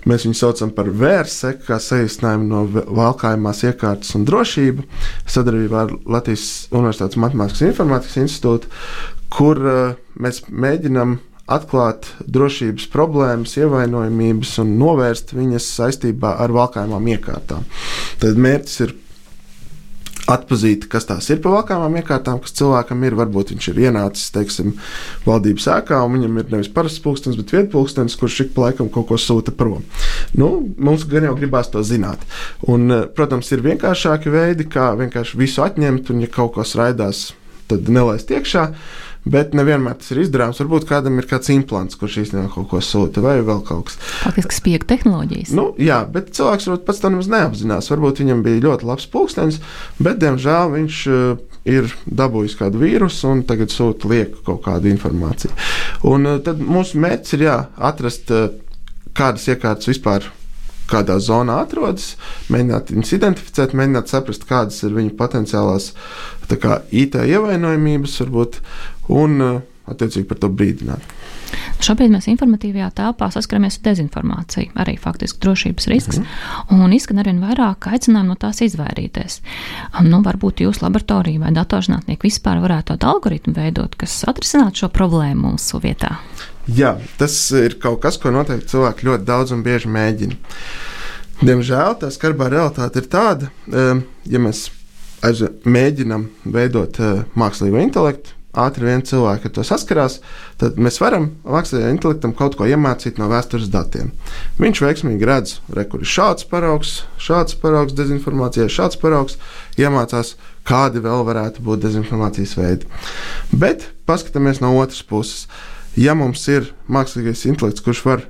mēs viņu saucam par VRSEC, kā saīsinājumu no valkājumās iekārtas un drošību, sadarbībā ar Latvijas Universitātes Matemātikas Informātikas institūtu, kur mēs mēģinām atklāt drošības problēmas, ievainojamības un novērst viņas saistībā ar valkājumām iekārtām. Tad mērķis ir atpazīt, kas tās ir pa valkājumām iekārtām, kas cilvēkam ir. Varbūt viņš ir ienācis, teiksim, valdības ēkā, un viņam ir nevis parasts pulkstenis, bet vietpulkstenis, kurš ik pa laikam kaut ko sūta prom. Nu, mums gan jau gribās to zināt. Un, protams, ir vienkāršāki veidi, kā vienkārši visu atņemt, un ja kaut kas raidās, tad nelaist iekšā. Bet nevienmēr tas ir izdarāms. Varbūt kādam ir kāds implants, kurš īstenībā kaut ko sūta, vai vēl kaut kas. Faktiski spiega tehnoloģijas. Nu, jā, bet cilvēks varbūt pats to nemaz neapzinās. Varbūt viņam bija ļoti labs pulkstenis, bet diemžēl viņš uh, ir dabūjis kādu vīrusu un tagad sūta lieku kaut kādu informāciju. Un uh, tad mūsu mērķis ir jā, atrast, uh, kādas iekārtas vispār kādā zonā atrodas, mēģināt viņus identificēt, mēģināt saprast, kādas ir viņu potenciālās kā, IT ievainojamības, varbūt, un uh, attiecīgi par to brīdināt. Šobrīd mēs informatīvajā telpā saskaramies ar dezinformāciju, arī faktiski drošības risks, mm -hmm. un izskan arvien vairāk aicinājumu no tās izvairīties. Nu, varbūt jūsu laboratorija vai datorzinātnieki vispār varētu tādu algoritmu veidot, kas atrisinātu šo problēmu mūsu vietā. Jā, tas ir kaut kas, ko noteikti cilvēki ļoti daudz un bieži mēģina. Diemžēl tā skarbā realitāte ir tāda, um, ja mēs mēģinām veidot uh, mākslīgo intelektu, ātri vien cilvēki ar to saskarās, tad mēs varam mākslīgajam intelektam kaut ko iemācīt no vēstures datiem. Viņš veiksmīgi redz, re, kur ir šāds paraugs, šāds paraugs dezinformācijai, šāds paraugs, iemācās, kādi vēl varētu būt dezinformācijas veidi. Bet paskatāmies no otras puses. Ja mums ir mākslīgais intelekts, kurš var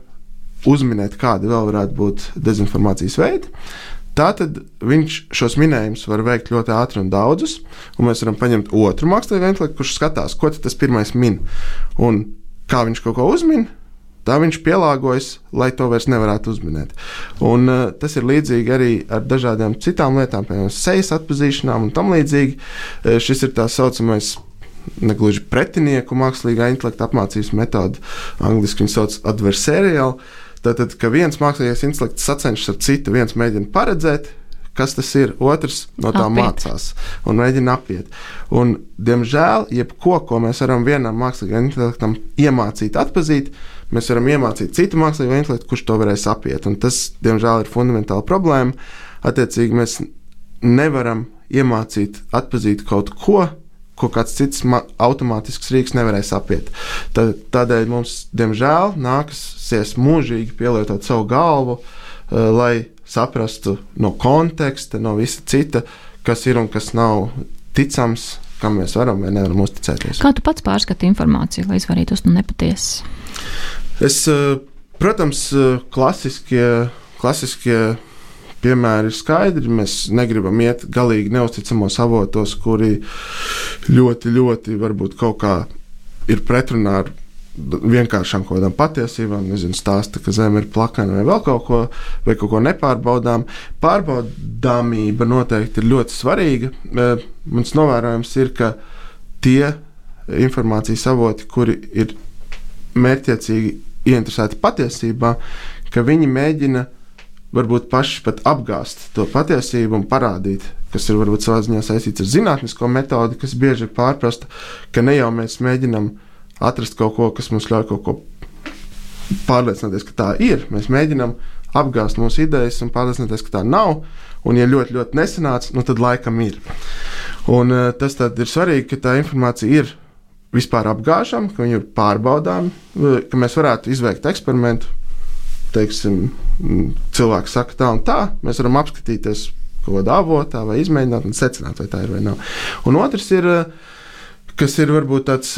uzminēt, kādi vēl varētu būt dezinformācijas veidi, Tātad viņš šos minējumus var veikt ļoti ātri un daudzus, un mēs varam paņemt otru mākslinieka intelektu, kurš skatās, ko tas pirmais min un kā viņš kaut ko uzmin. Tā viņš pielāgojas, lai to vairs nevarētu uzminēt. Un, uh, tas ir līdzīgi arī ar dažādām citām lietām, piemēram, sejas atpazīšanām un tam līdzīgi. Uh, šis ir tā saucamais negluži pretinieku mākslīgā intelekta apmācības metode. Angliski viņu sauc par adversariālu Tātad, ka viens mākslinieks intelekts sacenšas ar citu, viens mēģina paredzēt, kas tas ir, otrs no tā apiet. mācās un mēģina apiet. Un, diemžēl, jebko, ko mēs varam vienam mākslīgam intelektam iemācīt, atpazīt, mēs varam iemācīt citu mākslīgo intelektu, kurš to varēs apiet. Un tas, diemžēl, ir fundamentāla problēma. Attiecīgi, mēs nevaram iemācīt, atpazīt kaut ko, ko kāds cits automātisks rīks nevarēs apiet. Tad, tādēļ mums, diemžēl, nāksies mūžīgi pielietot savu galvu, uh, lai saprastu no konteksta, no visa cita, kas ir un kas nav ticams, kam mēs varam vai nevaram uzticēties. Kā tu pats pārskati informāciju, lai izvairītos no nepatiesas? Es, uh, protams, uh, klasiskie, klasiskie piemēri ir skaidri. Mēs negribam iet galīgi neusticamos avotos, kuri ļoti, ļoti varbūt kaut kā ir pretrunā ar vienkāršām kaut kādām patiesībām, nezinu, stāsta, ka zeme ir plakana vai vēl kaut ko, vai kaut ko nepārbaudām. Pārbaudāmība noteikti ir ļoti svarīga. Mans novērojums ir, ka tie informācijas avoti, kuri ir mērķiecīgi ieinteresēti patiesībā, ka viņi mēģina varbūt paši pat apgāzt to patiesību un parādīt, kas ir varbūt savā ziņā saistīts ar zinātnisko metodi, kas bieži ir pārprasta, ka ne jau mēs mēģinām atrast kaut ko, kas mums ļauj kaut ko pārliecināties, ka tā ir. Mēs mēģinām apgāzt mūsu idejas un pārliecināties, ka tā nav. Un, ja ļoti, ļoti nesanāca, nu, tad laikam ir. Un, uh, tas ir svarīgi, ka tā informācija ir vispār apgāžama, ka viņi ir pārbaudāmi, ka mēs varētu izveikt eksperimentu. Teiksim, cilvēks saka, tā un tā, mēs varam apskatīties kaut kādā avotā vai izmēģināt un secināt, vai tā ir vai nav. Un otrs ir, kas ir varbūt tāds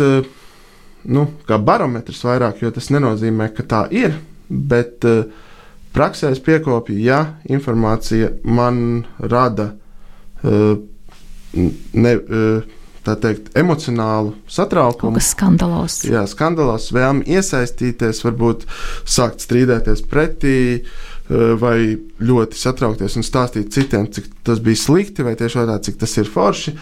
nu, kā barometrs vairāk, jo tas nenozīmē, ka tā ir, bet praksē es piekopju, ja informācija man rada ne tā teikt, emocionālu satraukumu. Kas skandalos. Jā, skandalos, vēlmi iesaistīties, varbūt sākt strīdēties pretī, eh, vai ļoti satraukties un stāstīt citiem, cik tas bija slikti, vai tieši otrādi, cik tas ir forši,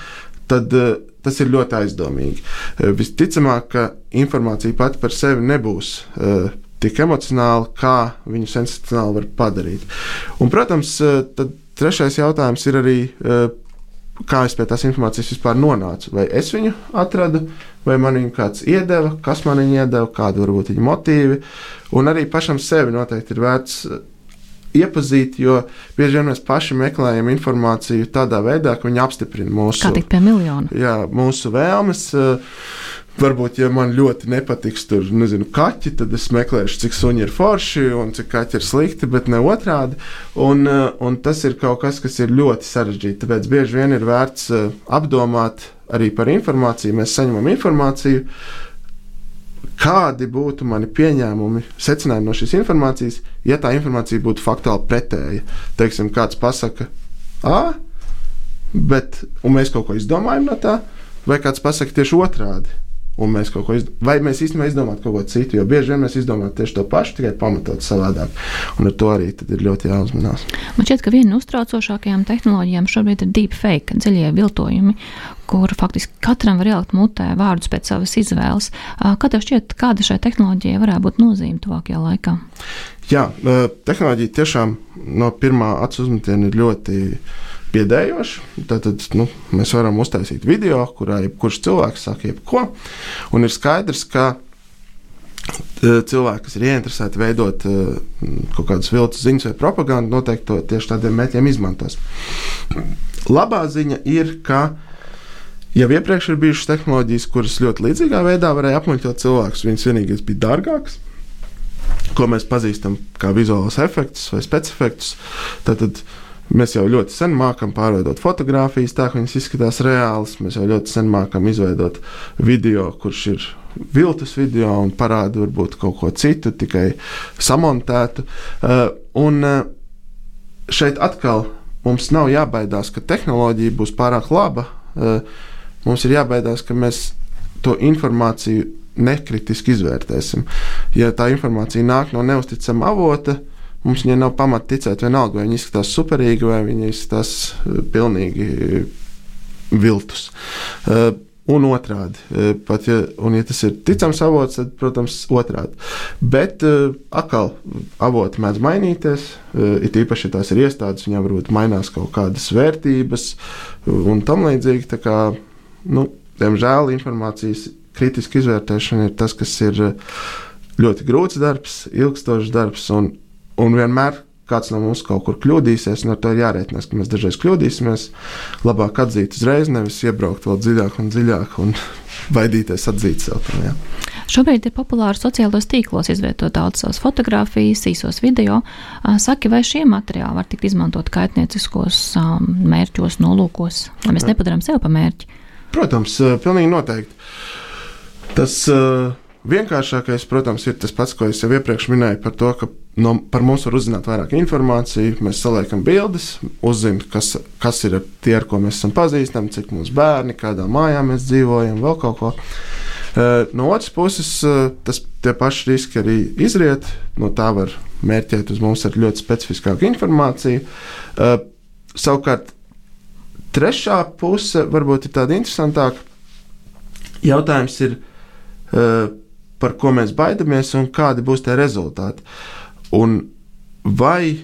tad eh, tas ir ļoti aizdomīgi. Eh, visticamāk, ka informācija pati par sevi nebūs tik emocionāla, kā viņu sensacionāli var padarīt. Un, protams, trešais jautājums ir arī kā es pie tās informācijas vispār nonācu. Vai es viņu atradu, vai man viņu kāds iedeva, kas man viņu iedeva, kādi varbūt viņa motīvi. Un arī pašam sevi noteikti ir vērts uh, iepazīt, jo bieži vien mēs paši meklējam informāciju tādā veidā, ka viņi apstiprina mūsu, Kā tikt pie miljona? Jā, mūsu vēlmes. Varbūt, ja man ļoti nepatiks tur, nezinu, kaķi, tad es meklēšu, cik suņi ir forši un cik kaķi ir slikti, bet ne otrādi. Un, eh, un tas ir kaut kas, kas ir ļoti sarežģīti. Tāpēc bieži vien ir vērts eh, apdomāt arī par informāciju. Mēs saņemam informāciju, kādi būtu mani pieņēmumi, secinājumi no šīs informācijas, ja tā informācija būtu faktuāli pretēja. Teiksim, kāds pasaka, ah, bet mēs kaut ko izdomājam no tā, vai kāds pasaka tieši otrādi un mēs kaut ko izdarām. Vai mēs īstenībā izdomājam kaut ko citu, jo bieži vien mēs izdomājam tieši to pašu, tikai pamatot savādāk. Un ar to arī ir ļoti jāuzmanās. Man šķiet, ka viena no uztraucošākajām tehnoloģijām šobrīd ir deepfake, dziļie viltojumi, kur faktiski katram var ielikt mutē vārdus pēc savas izvēles. Kā tev šķiet, kāda šai tehnoloģijai varētu būt nozīme tuvākajā laikā? Jā, tehnoloģija tiešām no pirmā acu uzmetiena ir ļoti biedējoši. Tad, nu, mēs varam uztaisīt video, kurā jebkurš cilvēks saka jebko. Un ir skaidrs, ka e, cilvēki, kas ir ieinteresēti veidot uh, kaut kādas viltus ziņas vai propagandu, noteikti to tieši tādiem mērķiem izmantos. Labā ziņa ir, ka jau iepriekš ir bijušas tehnoloģijas, kuras ļoti līdzīgā veidā varēja apmuļķot cilvēkus. Viņas vienīgais bija dārgākas. Ko mēs pazīstam kā vizuālus efektus vai specifektus. Tad, tad Mēs jau ļoti sen mākam pārveidot fotogrāfijas, tā ka viņas izskatās reālas. Mēs jau ļoti sen mākam izveidot video, kurš ir viltus video un parāda varbūt kaut ko citu, tikai samontētu. Uh, un uh, šeit atkal mums nav jābaidās, ka tehnoloģija būs pārāk laba. Uh, mums ir jābaidās, ka mēs to informāciju nekritiski izvērtēsim. Ja tā informācija nāk no neusticama avota, mums viņai nav pamata ticēt, vienalga, vai viņi izskatās superīgi, vai viņi izskatās eh, pilnīgi viltus. Uh, un otrādi. Eh, pat ja, un, ja tas ir ticams avots, tad, protams, otrādi. Bet atkal avoti mēdz mainīties. It īpaši, ja tās ir iestādes, viņām varbūt mainās kaut kādas vērtības un tam līdzīgi. Kā, nu, diemžēl informācijas kritiska izvērtēšana ir tas, kas ir ļoti grūts darbs, ilgstošs darbs. Un, un vienmēr kāds no mums kaut kur kļūdīsies, un ar to ir jārēķinās, ka mēs dažreiz kļūdīsimies. Labāk atzīt uzreiz, nevis iebraukt vēl dziļāk un dziļāk un baidīties atzīt sev. Tam, jā. Šobrīd ir populāri sociālajos tīklos izvietot daudz savas fotografijas, īsos video. Saki, vai šie materiāli var tikt izmantot kaitnieciskos mērķos, nolūkos, lai mēs nepadarām sevi par mērķi? Protams, pilnīgi noteikti. Tas uh, vienkāršākais, protams, ir tas pats, ko es jau iepriekš minēju par to, ka no, par mums var uzzināt vairāk informācijas. Mēs saliekam bildes, uzzinām, kas, kas ir tie, ar ko mēs esam pazīstami, cik mums bērni, kādā mājā mēs dzīvojam, vēl kaut ko. No otras puses, tas tie paši riski arī izriet. No tā var mērķēt uz mums ar ļoti specifiskāku informāciju. Savukārt, trešā puse varbūt ir tāda interesantāka. Jautājums ir, par ko mēs baidamies un kādi būs tie rezultāti. Un vai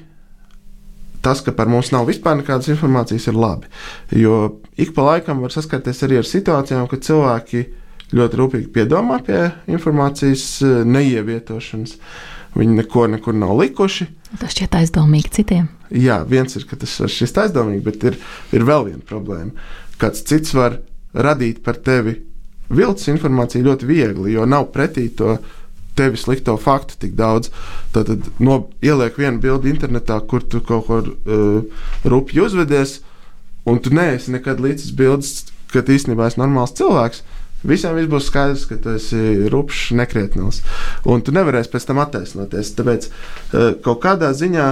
tas, ka par mums nav vispār nekādas informācijas, ir labi. Jo ik pa laikam var saskarties arī ar situācijām, kad cilvēki ļoti rūpīgi piedomā pie informācijas eh, neievietošanas. Viņi neko nekur nav likuši. Tas šķiet aizdomīgi citiem. Jā, viens ir, ka tas var šķist aizdomīgi, bet ir, ir vēl viena problēma. Kāds cits var radīt par tevi viltus informāciju ļoti viegli, jo nav pretī to tevi slikto faktu tik daudz. Tad no, ieliek vienu bildi internetā, kur tu kaut ko uh, rupji uzvedies, un tu neesi nekad līdz bildes, ka īstenībā esi normāls cilvēks. Visiem viss būs skaidrs, ka tu esi rupšs, nekrietnils. Un tu nevarēsi pēc tam attaisnoties. Tāpēc uh, kaut kādā ziņā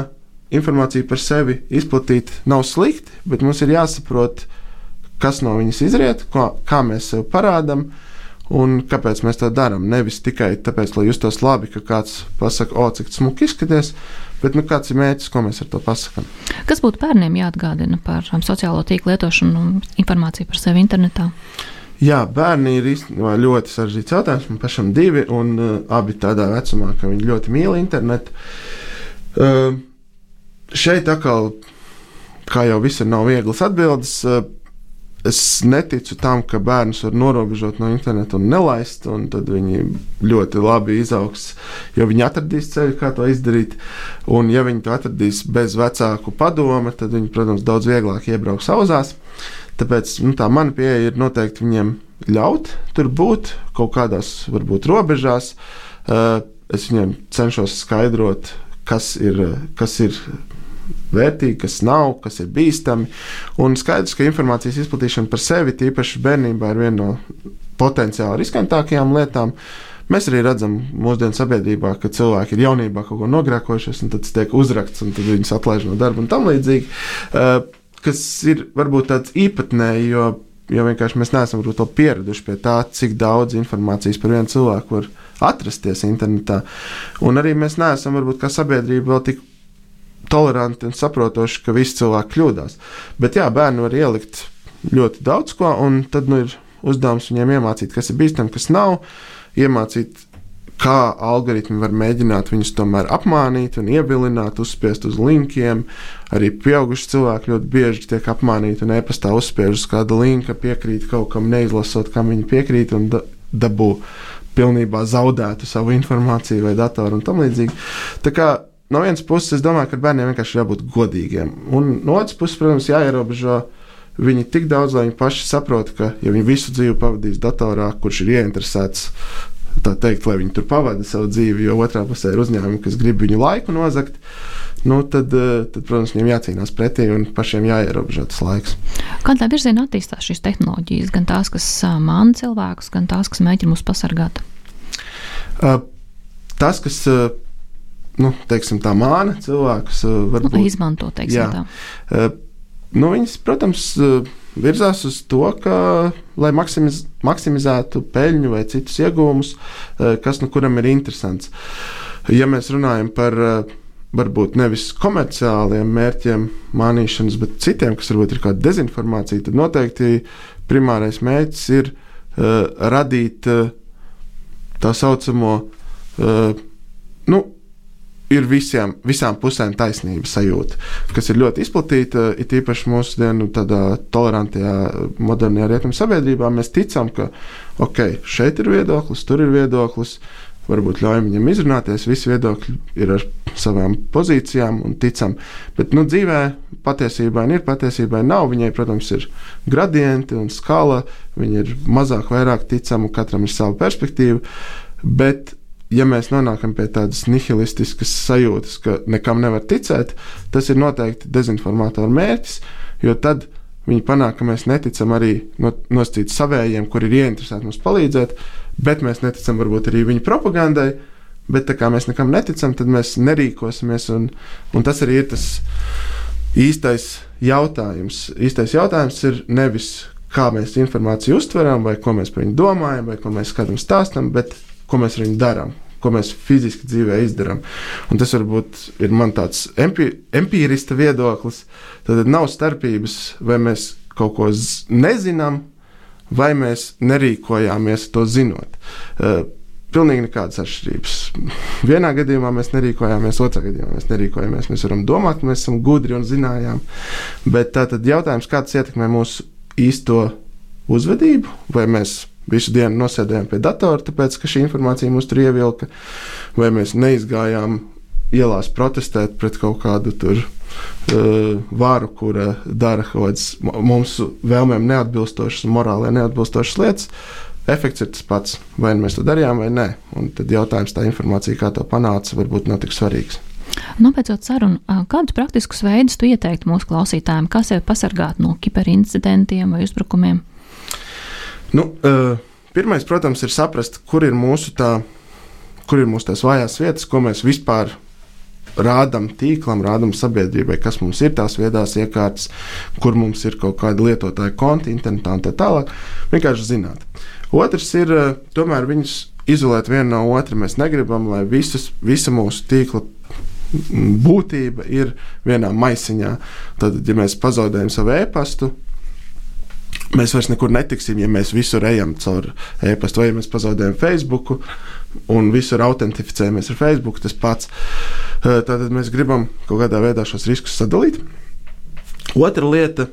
informāciju par sevi izplatīt nav slikti, bet mums ir jāsaprot, kas no viņas izriet, kā, kā mēs sev parādām. Un kāpēc mēs to darām? Nevis tikai tāpēc, lai justos labi, ka kāds pasakā, o, cik smuki izskaties, bet nu, kāds ir mērķis, ko mēs ar to pasakām. Kas būtu bērniem jāatgādina par um, sociālo tīklu lietošanu un informāciju par sevi internetā? Jā, bērni ir īstenībā ļoti sarežģīts jautājums. Man pašam divi, un uh, abi tādā vecumā, ka viņi ļoti mīl internetu. Uh, šeit atkal, kā jau visur, nav vieglas atbildes. Uh, es neticu tam, ka bērnus var norobežot no interneta un nelaist, un tad viņi ļoti labi izaugs, jo viņi atradīs ceļu, kā to izdarīt. Un, ja viņi to atradīs bez vecāku padoma, tad viņi, protams, daudz vieglāk iebrauks auzās. Tāpēc nu, tā mana pieeja ir noteikti viņiem ļaut tur būt kaut kādās, varbūt, robežās. Uh, es viņiem cenšos skaidrot, kas ir, kas ir vērtīgi, kas nav, kas ir bīstami. Un skaidrs, ka informācijas izplatīšana par sevi, tīpaši bērnībā, ir viena no potenciāli riskantākajām lietām. Mēs arī redzam mūsdienu sabiedrībā, ka cilvēki ir jaunībā kaut ko nogrēkojušies, un tas tiek uzraksts, un tad viņus atlaiž no darba un tam līdzīgi. Uh, kas ir varbūt tāds īpatnēji, jo, jo vienkārši mēs neesam to pieraduši pie tā, cik daudz informācijas par vienu cilvēku var atrasties internetā. Un arī mēs neesam varbūt kā sabiedrība vēl tik toleranti un saprotoši, ka visi cilvēki kļūdās. Bet jā, bērni var ielikt ļoti daudz ko, un tad nu, ir uzdevums viņiem iemācīt, kas ir bīstami, kas nav, iemācīt, kā algoritmi var mēģināt viņus tomēr apmānīt un ievilināt, uzspiest uz linkiem. Arī pieauguši cilvēki ļoti bieži tiek apmānīti un e-pastā uzspiež uz kāda linka, piekrīt kaut kam, neizlasot, kam viņi piekrīt un dabū pilnībā zaudētu savu informāciju vai datoru un tam līdzīgi. Tā kā no vienas puses, es domāju, ka bērniem vienkārši jābūt godīgiem. Un no otras puses, protams, jāierobežo viņi tik daudz, lai viņi paši saprotu, ka, ja viņi visu dzīvi pavadīs datorā, kurš ir ieinteresēts, tā teikt, lai viņi tur pavada savu dzīvi, jo otrā pusē ir uzņēmumi, kas grib viņu laiku nozagt, nu, tad, eh, tad, protams, viņiem jācīnās pretī un pašiem jāierobežo tas laiks. Kādā virzienā attīstās šīs tehnoloģijas, gan tās, kas māna cilvēkus, gan tās, kas mēģina mūs pasargāt? Tas, kas nu, teiksim, tā māna cilvēkus. Uh, varbūt, nu, izmanto, teiksim, jā. tā. Uh, nu, viņas, protams, uh, virzās uz to, ka, lai maksimiz, maksimizētu peļņu vai citus iegūmus, kas nu kuram ir interesants. Ja mēs runājam par varbūt nevis komerciāliem mērķiem, mānīšanas, bet citiem, kas varbūt ir kāda dezinformācija, tad noteikti primārais mērķis ir uh, radīt uh, tā saucamo uh, nu, ir visiem, visām pusēm taisnības sajūta, kas ir ļoti izplatīta. It īpaši mūsdienu tādā tolerantajā, modernajā rietumu sabiedrībā mēs ticam, ka ok, šeit ir viedoklis, tur ir viedoklis. Varbūt ļaujam viņam izrunāties, visi viedokļi ir ar savām pozīcijām un ticam. Bet nu, dzīvē patiesībā ir, patiesībā nav. Viņai, protams, ir gradienti un skala, viņa ir mazāk, vairāk ticama, katram ir sava perspektīva. Bet ja mēs nonākam pie tādas nihilistiskas sajūtas, ka nekam nevar ticēt, tas ir noteikti dezinformātora mērķis, jo tad viņi panāk, ka mēs neticam arī nosacīt savējiem, kur ir ieinteresēti mums palīdzēt, bet mēs neticam varbūt arī viņu propagandai. Bet tā kā mēs nekam neticam, tad mēs nerīkosimies. Un, un tas arī ir tas īstais jautājums. Īstais jautājums ir nevis, kā mēs informāciju uztveram, vai ko mēs par viņu domājam, vai ko mēs kādam stāstam, bet ko mēs ar viņu darām. Ko mēs fiziski dzīvē izdarām. Un tas varbūt ir mans tāds empi, empīrista viedoklis. Tad nav starpības, vai mēs kaut ko nezinām, vai mēs nerīkojāmies to zinot. Uh, Pilnīgi nekādas atšķirības. Vienā gadījumā mēs nerīkojāmies, otrā gadījumā mēs nerīkojāmies. Mēs varam domāt, mēs esam gudri un zinājām. Bet tā tad jautājums, kā tas ietekmē mūsu īsto uzvedību, vai mēs visu dienu nosēdējām pie datora, tāpēc ka šī informācija mūs tur ievilka, vai mēs neizgājām ielās protestēt pret kaut kādu tur uh, varu, kura dara kaut kādas mūsu vēlmēm neatbilstošas, morālē neatbilstošas lietas. Efekts ir tas pats, vai nu mēs to darījām, vai nē. Un tad jautājums, tā informācija, kā to panāca, varbūt nav tik svarīgs. Nopēcot sarunu, kādus praktiskus veidus tu ieteiktu mūsu klausītājiem, kā sevi pasargāt no kiberincidentiem vai uzbrukumiem? Nu, uh, pirmais, protams, ir saprast, kur ir mūsu, tā, kur ir mūsu tās vājās vietas, ko mēs vispār rādām tīklam, rādām sabiedrībai, kas mums ir tās viedās iekārtas, kur mums ir kaut kāda lietotāja konta internetā un tā tālāk. Vienkārši zināt. Otrs ir tomēr viņus izolēt vienu no otra. Mēs negribam, lai visas, visa mūsu tīkla būtība ir vienā maisiņā. Tad, ja mēs pazaudējam savu e-pastu, mēs vairs nekur netiksim, ja mēs visur ejam caur e-pastu, vai ja mēs pazaudējam Facebook un visur autentificējamies ar Facebook. Tas pats. Tātad mēs gribam kaut kādā veidā šos riskus sadalīt. Otra lieta.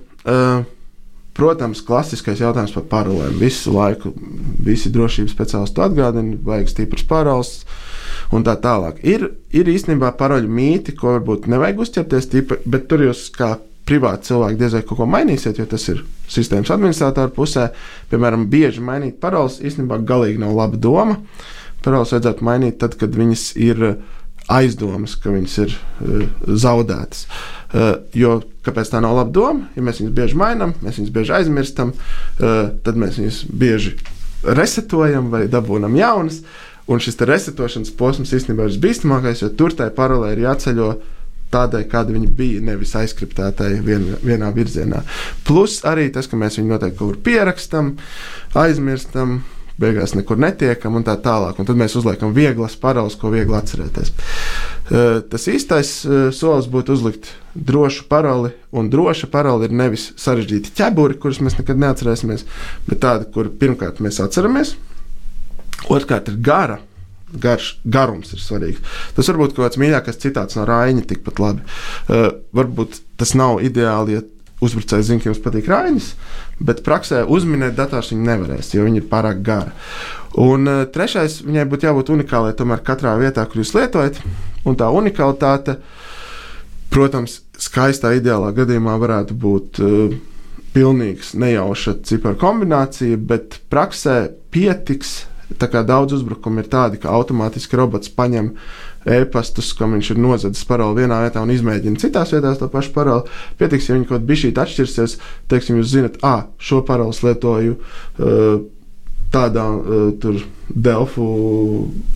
Protams, klasiskais jautājums par parolēm. Visu laiku visi drošības speciālisti atgādina, vajag stipras paroles un tā tālāk. Ir, ir īstenībā paroļu mīti, ko varbūt nevajag uzķerties, tīpa, bet tur jūs kā privāti cilvēki diez vai kaut ko mainīsiet, jo tas ir sistēmas administratora pusē. Piemēram, bieži mainīt paroles īstenībā galīgi nav laba doma. Paroles vajadzētu mainīt tad, kad viņas ir aizdomas, ka viņas ir uh, zaudētas. Uh, jo kāpēc tā nav laba doma? Ja mēs viņus bieži mainām, mēs viņus bieži aizmirstam, uh, tad mēs viņus bieži resetojam vai dabūjam jaunas. Un šis resetošanas posms īstenībā ir visbīstamākais, jo tur tai paralēli ir jāceļo tādai, kāda viņa bija, nevis aizkriptētai vien, vienā virzienā. Plus arī tas, ka mēs viņu noteikti kaut kur pierakstam, aizmirstam, beigās nekur netiekam un tā tālāk. Un tad mēs uzliekam vieglas paraules, ko viegli atcerēties. Tas īstais solis būtu uzlikt drošu paroli, un droša paroli ir nevis sarežģīti ķeburi, kurus mēs nekad neatcerēsimies, bet tādi, kur pirmkārt mēs atceramies, otrkārt ir gara. Garš, garums ir svarīgs. Tas varbūt kaut kāds mīļākais citāts no Raina, tikpat labi. Uh, varbūt tas nav ideāli, ja uzbrucējs zina, ka jums patīk rainis, bet praksē uzminēt dators viņa nevarēs, jo viņa ir pārāk gara. Un uh, trešais, viņai būtu jābūt unikālai tomēr katrā vietā, kur jūs lietojat. Un tā unikalitāte, protams, skaistā ideālā gadījumā varētu būt uh, pilnīgs nejauša ciparu kombinācija, bet praksē pietiks. Daudz uzbrukumu ir tādi, ka automātiski robots paņem e-pastus, kam viņš ir nozadzis paroli vienā vietā un izmēģina citās vietās to pašu paroli. Pietiks, ja viņi kaut kādā bišķīt atšķirsies, teiksim, jūs zinat, ah, šo paroli lietoju. Uh, tādā uh, Delfu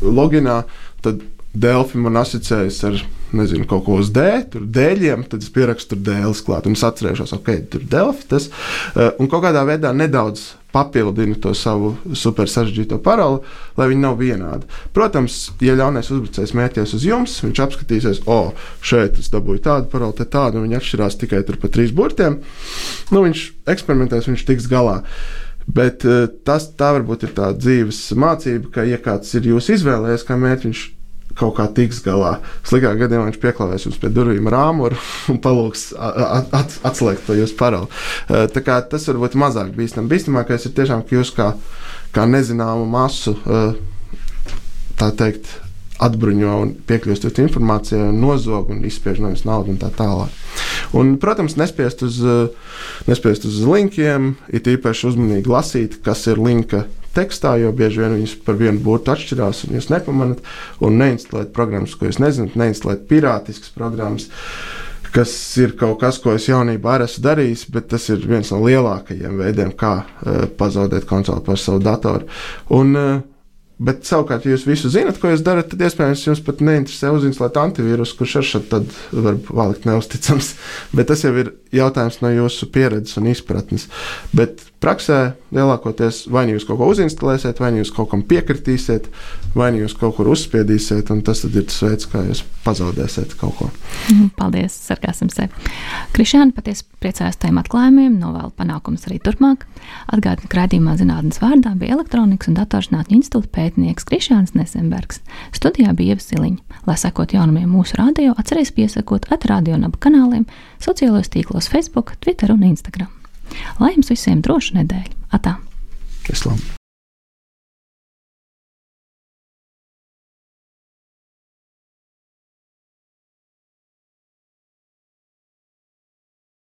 loginā, tad Delfi man asociējas ar nezinu, kaut ko uz D, tur dēļiem, tad es pierakstu tur dēļus klāt, un es atcerēšos, ok, tur Delfi tas, uh, un kaut kādā veidā nedaudz papildina to savu super sarežģīto paroli, lai viņi nav vienādi. Protams, ja ļaunais uzbrucējs mērķies uz jums, viņš apskatīsies, o, šeit es dabūju tādu paroli, te tādu, un viņi atšķirās tikai pa trīs burtiem. Nu, viņš eksperimentēs, viņš tiks galā. Bet uh, tas tā varbūt ir tā dzīves mācība, ka, ja kāds ir jūs izvēlējies kā mērķis, viņš kaut kā tiks galā. Slikā gadījumā viņš pieklāvēs jums pie durvīm rāmuru un palūgs at, at, atslēgt to jūsu paroli. Tā kā tas var būt mazāk bīstami. Bīstamākais ir tiešām, ka jūs kā, kā nezināmu masu, tā teikt, atbruņo un piekļūstat informācijai, nozog un izspiež no jums naudu un tā tālāk. Un, protams, nespiest uz, nespiest uz linkiem, it īpaši uzmanīgi lasīt, kas ir linka tekstā, jo bieži vien viņas par vienu burtu atšķirās, un jūs nepamanāt, un neinstalēt programmas, ko jūs nezināt, neinstalēt pirātiskas programmas. Kas ir kaut kas, ko es jaunībā arī esmu darījis, bet tas ir viens no lielākajiem veidiem, kā uh, pazaudēt kontroli pār savu datoru. Un, uh, Bet savukārt, ja jūs visu zinat, ko jūs darat, tad iespējams jums pat neinteresē uzinstalēt antivīrusu, kurš ar šādu tad var palikt neusticams. Bet tas jau ir jautājums no jūsu pieredzes un izpratnes. Bet praksē lielākoties vai nu jūs kaut ko uzinstalēsiet, vai nu jūs kaut kam piekritīsiet, vai nu jūs kaut kur uzspiedīsiet, un tas ir tas veids, kā jūs pazaudēsiet kaut ko. Mhm, paldies, sargāsim sevi. Krišāna patiesi priecājas tajiem atklājumiem, novēlu panākumus arī turpmāk. Atgādinu, ka raidījumā zinātnes vārdā bija elektronikas un datorzinātņu institūta pētnieks Krišāns Nesenbergs. Studijā bija Ieva Siliņa. Lai sekot jaunumiem mūsu radio, atcerieties piesakot at radio naba kanāliem, sociālajos tīklos Facebook, Twitter un Instagram. Lai jums visiem droša nedēļa! Atā!